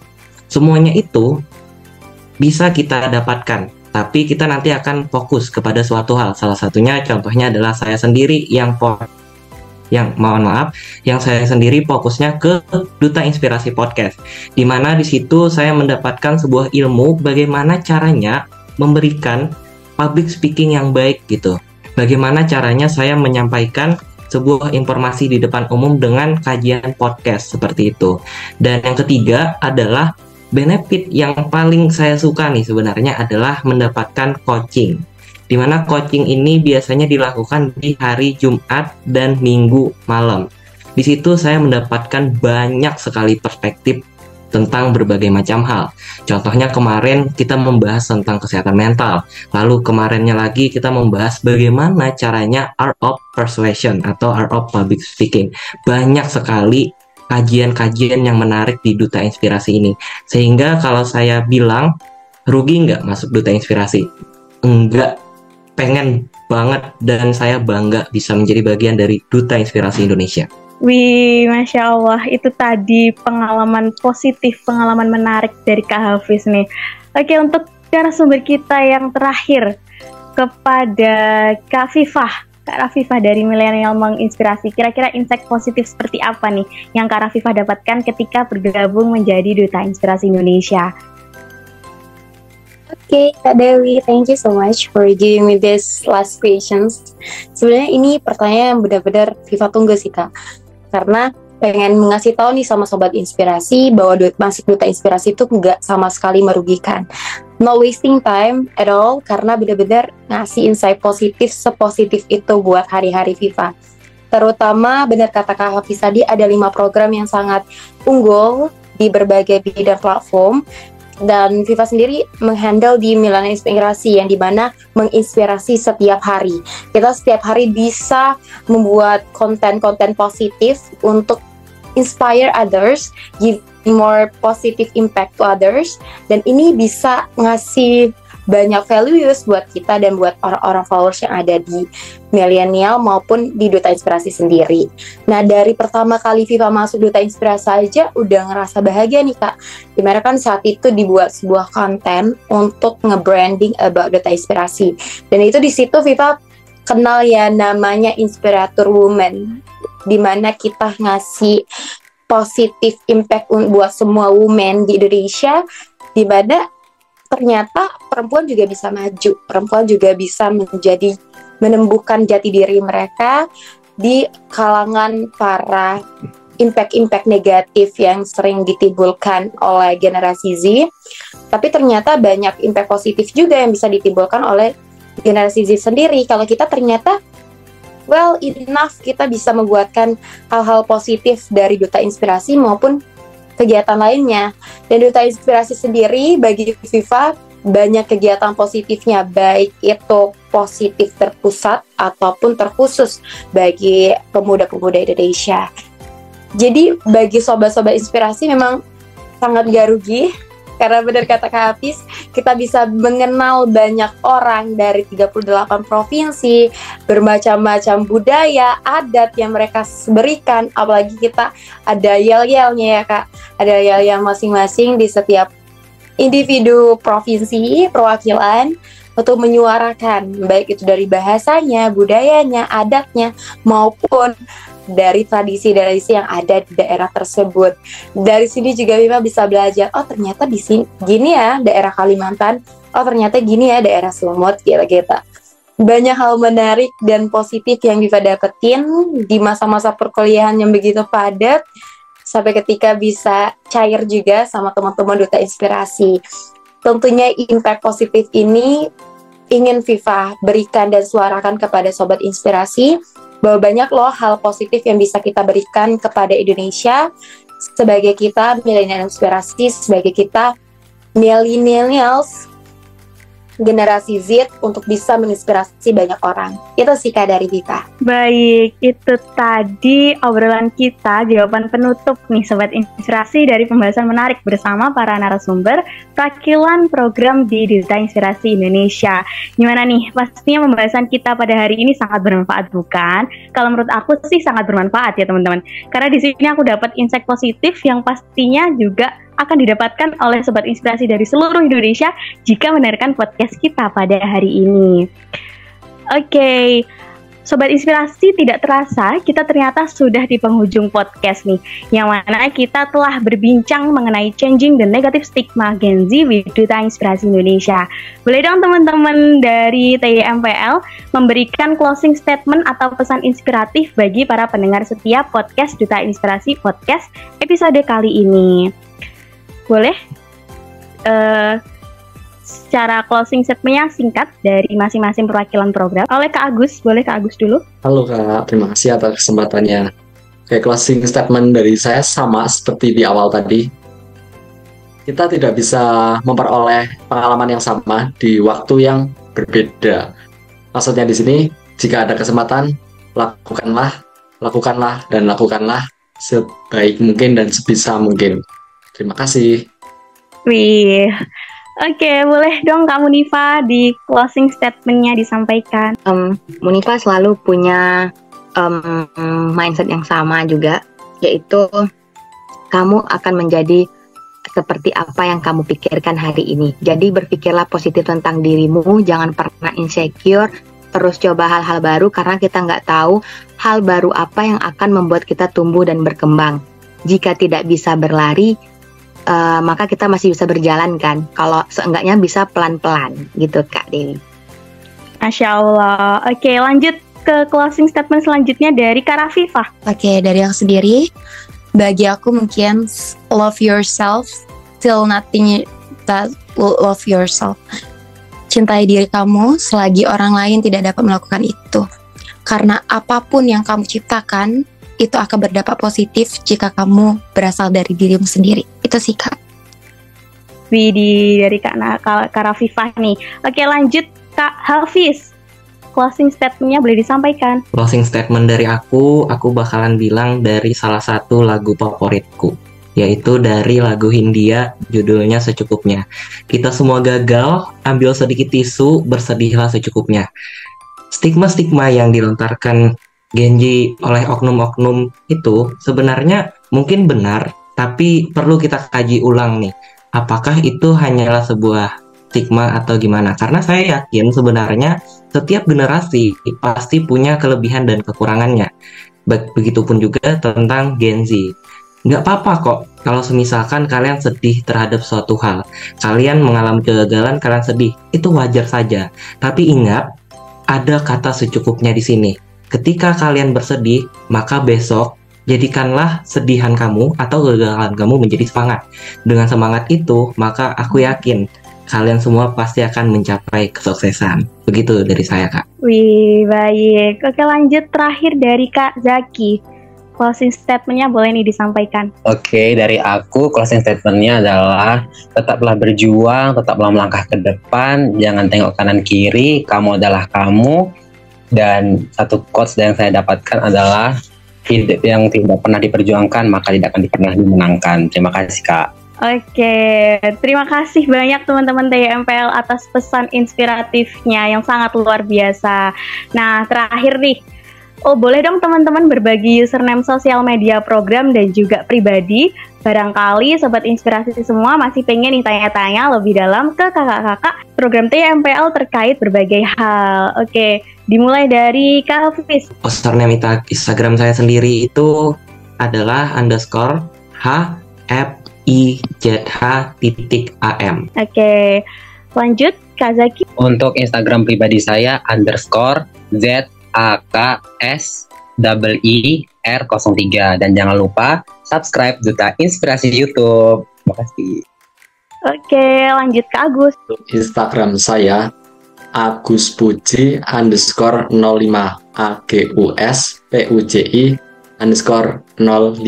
Semuanya itu bisa kita dapatkan, tapi kita nanti akan fokus kepada suatu hal. Salah satunya contohnya adalah saya sendiri yang yang mohon maaf, yang saya sendiri fokusnya ke Duta Inspirasi Podcast, di mana di situ saya mendapatkan sebuah ilmu bagaimana caranya memberikan public speaking yang baik gitu. Bagaimana caranya saya menyampaikan sebuah informasi di depan umum dengan kajian podcast seperti itu. Dan yang ketiga adalah benefit yang paling saya suka nih sebenarnya adalah mendapatkan coaching. Di mana coaching ini biasanya dilakukan di hari Jumat dan Minggu malam. Di situ saya mendapatkan banyak sekali perspektif tentang berbagai macam hal. Contohnya kemarin kita membahas tentang kesehatan mental. Lalu kemarinnya lagi kita membahas bagaimana caranya art of persuasion atau art of public speaking. Banyak sekali kajian-kajian yang menarik di Duta Inspirasi ini. Sehingga kalau saya bilang rugi nggak masuk Duta Inspirasi? Enggak, pengen banget dan saya bangga bisa menjadi bagian dari Duta Inspirasi Indonesia. Wih, Masya Allah, itu tadi pengalaman positif, pengalaman menarik dari Kak Hafiz nih. Oke, untuk narasumber kita yang terakhir, kepada Kak Fifah. Kak Rafifah dari Milenial menginspirasi. Kira-kira insight positif seperti apa nih yang Kak Rafifah dapatkan ketika bergabung menjadi Duta Inspirasi Indonesia? Oke, okay, Kak Dewi, thank you so much for giving me this last questions. Sebenarnya ini pertanyaan yang benar-benar Viva tunggu sih Kak. Karena pengen mengasih tahu nih sama sobat inspirasi bahwa masuk duta inspirasi itu nggak sama sekali merugikan no wasting time at all karena benar-benar ngasih insight positif sepositif itu buat hari-hari FIFA. Terutama benar kata Kak Hafiz tadi ada lima program yang sangat unggul di berbagai bidang platform dan FIFA sendiri menghandle di Milan Inspirasi yang di mana menginspirasi setiap hari. Kita setiap hari bisa membuat konten-konten positif untuk inspire others, give more positive impact to others dan ini bisa ngasih banyak values buat kita dan buat orang-orang followers yang ada di milenial maupun di Duta Inspirasi sendiri. Nah dari pertama kali Viva masuk Duta Inspirasi aja udah ngerasa bahagia nih kak. Di mana kan saat itu dibuat sebuah konten untuk nge-branding about Duta Inspirasi. Dan itu di situ Viva kenal ya namanya Inspirator Woman. Di mana kita ngasih positif impact buat semua women di Indonesia di mana ternyata perempuan juga bisa maju, perempuan juga bisa menjadi menembuhkan jati diri mereka di kalangan para impact-impact negatif yang sering ditimbulkan oleh generasi Z. Tapi ternyata banyak impact positif juga yang bisa ditimbulkan oleh generasi Z sendiri. Kalau kita ternyata well enough kita bisa membuatkan hal-hal positif dari Duta Inspirasi maupun kegiatan lainnya. Dan Duta Inspirasi sendiri bagi Viva banyak kegiatan positifnya, baik itu positif terpusat ataupun terkhusus bagi pemuda-pemuda Indonesia. Jadi bagi sobat-sobat inspirasi memang sangat gak rugi karena benar kata Kak Hafiz, kita bisa mengenal banyak orang dari 38 provinsi, bermacam-macam budaya, adat yang mereka berikan, apalagi kita ada yel-yelnya ya Kak, ada yel-yel masing-masing di setiap individu provinsi, perwakilan, untuk menyuarakan. Baik itu dari bahasanya, budayanya, adatnya maupun dari tradisi-tradisi yang ada di daerah tersebut. Dari sini juga Bima bisa belajar, oh ternyata di sini gini ya daerah Kalimantan, oh ternyata gini ya daerah Sumut gitu-gitu. Banyak hal menarik dan positif yang bisa dapetin di masa-masa perkuliahan yang begitu padat sampai ketika bisa cair juga sama teman-teman duta inspirasi. Tentunya impact positif ini ingin Viva berikan dan suarakan kepada sobat inspirasi bahwa banyak loh hal positif yang bisa kita berikan kepada Indonesia sebagai kita milenial inspirasi, sebagai kita millennials generasi Z untuk bisa menginspirasi banyak orang. Itu sih Kak dari Vita. Baik, itu tadi obrolan kita, jawaban penutup nih Sobat Inspirasi dari pembahasan menarik bersama para narasumber perwakilan program di Duta Inspirasi Indonesia. Gimana nih? Pastinya pembahasan kita pada hari ini sangat bermanfaat bukan? Kalau menurut aku sih sangat bermanfaat ya teman-teman. Karena di sini aku dapat insight positif yang pastinya juga akan didapatkan oleh sobat inspirasi dari seluruh Indonesia jika mendengarkan podcast kita pada hari ini. Oke, okay. Sobat Inspirasi tidak terasa kita ternyata sudah di penghujung podcast nih Yang mana kita telah berbincang mengenai changing the negative stigma Gen Z with Duta Inspirasi Indonesia Boleh dong teman-teman dari TYMPL memberikan closing statement atau pesan inspiratif bagi para pendengar setiap podcast Duta Inspirasi Podcast episode kali ini boleh uh, secara closing statementnya singkat dari masing-masing perwakilan program. Oleh Kak Agus, boleh Kak Agus dulu? Halo Kak, terima kasih atas kesempatannya. Oke, closing statement dari saya sama seperti di awal tadi. Kita tidak bisa memperoleh pengalaman yang sama di waktu yang berbeda. Maksudnya di sini, jika ada kesempatan, lakukanlah, lakukanlah, dan lakukanlah sebaik mungkin dan sebisa mungkin. Terima kasih. Wih, Oke, boleh dong Kak Munifa di closing statementnya disampaikan. Um, Munifa selalu punya um, mindset yang sama juga, yaitu kamu akan menjadi seperti apa yang kamu pikirkan hari ini. Jadi berpikirlah positif tentang dirimu, jangan pernah insecure, terus coba hal-hal baru karena kita nggak tahu hal baru apa yang akan membuat kita tumbuh dan berkembang. Jika tidak bisa berlari, uh, maka kita masih bisa berjalan kan. Kalau seenggaknya bisa pelan-pelan gitu Kak Dewi. Masya Allah. Oke, lanjut ke closing statement selanjutnya dari Kak Rafifah. Oke, dari aku sendiri, bagi aku mungkin love yourself till nothing that will love yourself. Cintai diri kamu selagi orang lain tidak dapat melakukan itu. Karena apa pun yang kamu ciptakan, itu akan berdampak positif jika kamu berasal dari dirimu sendiri. Itu sih kak. Widi dari Kak, Kak, Kak Rafifah nih. Oke lanjut Kak Hafiz. Closing statementnya boleh disampaikan. Closing statement dari aku, aku bakalan bilang dari salah satu lagu favoritku yaitu dari lagu Hindia judulnya secukupnya. Kita semua gagal, ambil sedikit tisu, bersedihlah secukupnya. Stigma-stigma yang dilontarkan Genji oleh oknum-oknum itu sebenarnya mungkin benar, tapi perlu kita kaji ulang nih. Apakah itu hanyalah sebuah stigma atau gimana? Karena saya yakin sebenarnya setiap generasi pasti punya kelebihan dan kekurangannya. Begitupun juga tentang Genji. Nggak apa-apa kok kalau semisalkan kalian sedih terhadap suatu hal. Kalian mengalami kegagalan, kalian sedih. Itu wajar saja. Tapi ingat, ada kata secukupnya di sini Ketika kalian bersedih, maka besok jadikanlah sedihan kamu atau kegagalan kamu menjadi semangat. Dengan semangat itu, maka aku yakin kalian semua pasti akan mencapai kesuksesan. Begitu dari saya, Kak. Wih, baik. Oke, lanjut terakhir dari Kak Zaki. Closing statementnya boleh nih disampaikan. Oke, dari aku closing statementnya adalah tetaplah berjuang, tetaplah melangkah ke depan, jangan tengok kanan kiri, kamu adalah kamu, dan satu quotes yang saya dapatkan adalah yang tidak pernah diperjuangkan maka tidak akan pernah dimenangkan. Terima kasih kak. Oke, terima kasih banyak teman-teman TMPL atas pesan inspiratifnya yang sangat luar biasa. Nah, terakhir nih, oh boleh dong teman-teman berbagi username sosial media program dan juga pribadi. Barangkali Sobat Inspirasi semua masih pengen nih tanya-tanya lebih dalam ke kakak-kakak program TMPL terkait berbagai hal. Oke, Dimulai dari Kak Hafiz. Username Instagram saya sendiri itu adalah underscore H F I Z H titik A M. Oke, lanjut Kak Zaki. Untuk Instagram pribadi saya underscore Z A K S double I R 03 dan jangan lupa subscribe Duta Inspirasi YouTube. Terima kasih. Oke, lanjut ke Agus. Instagram saya Agus Puji underscore 05 A G U S P U J I underscore 05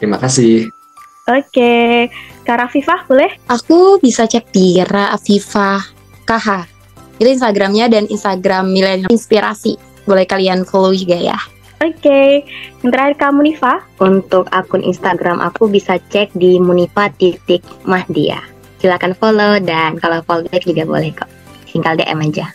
Terima kasih. Oke, Kak Rafifah boleh? Aku bisa cek di Ra Afifah KH. Itu Instagramnya dan Instagram Milenial Inspirasi. Boleh kalian follow juga ya. Oke, yang terakhir kamu Nifa? Untuk akun Instagram aku bisa cek di munifa titik mahdia. Silakan follow dan kalau follow back juga boleh kok tinggal DM aja.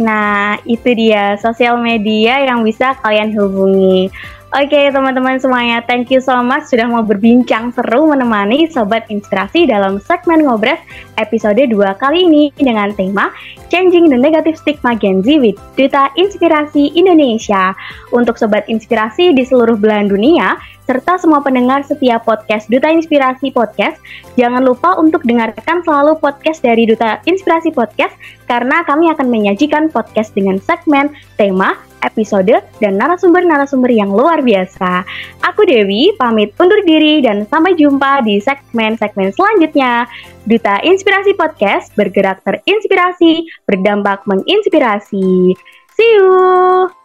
Nah, itu dia sosial media yang bisa kalian hubungi. Oke okay, teman-teman semuanya, thank you so much sudah mau berbincang seru menemani Sobat Inspirasi dalam segmen Ngobres episode 2 kali ini dengan tema Changing the Negative Stigma Gen Z with Duta Inspirasi Indonesia. Untuk Sobat Inspirasi di seluruh belahan dunia, serta semua pendengar setiap podcast Duta Inspirasi Podcast, jangan lupa untuk dengarkan selalu podcast dari Duta Inspirasi Podcast karena kami akan menyajikan podcast dengan segmen, tema, episode, dan narasumber-narasumber yang luar biasa. Aku Dewi, pamit undur diri dan sampai jumpa di segmen-segmen selanjutnya. Duta Inspirasi Podcast bergerak terinspirasi, berdampak menginspirasi. See you!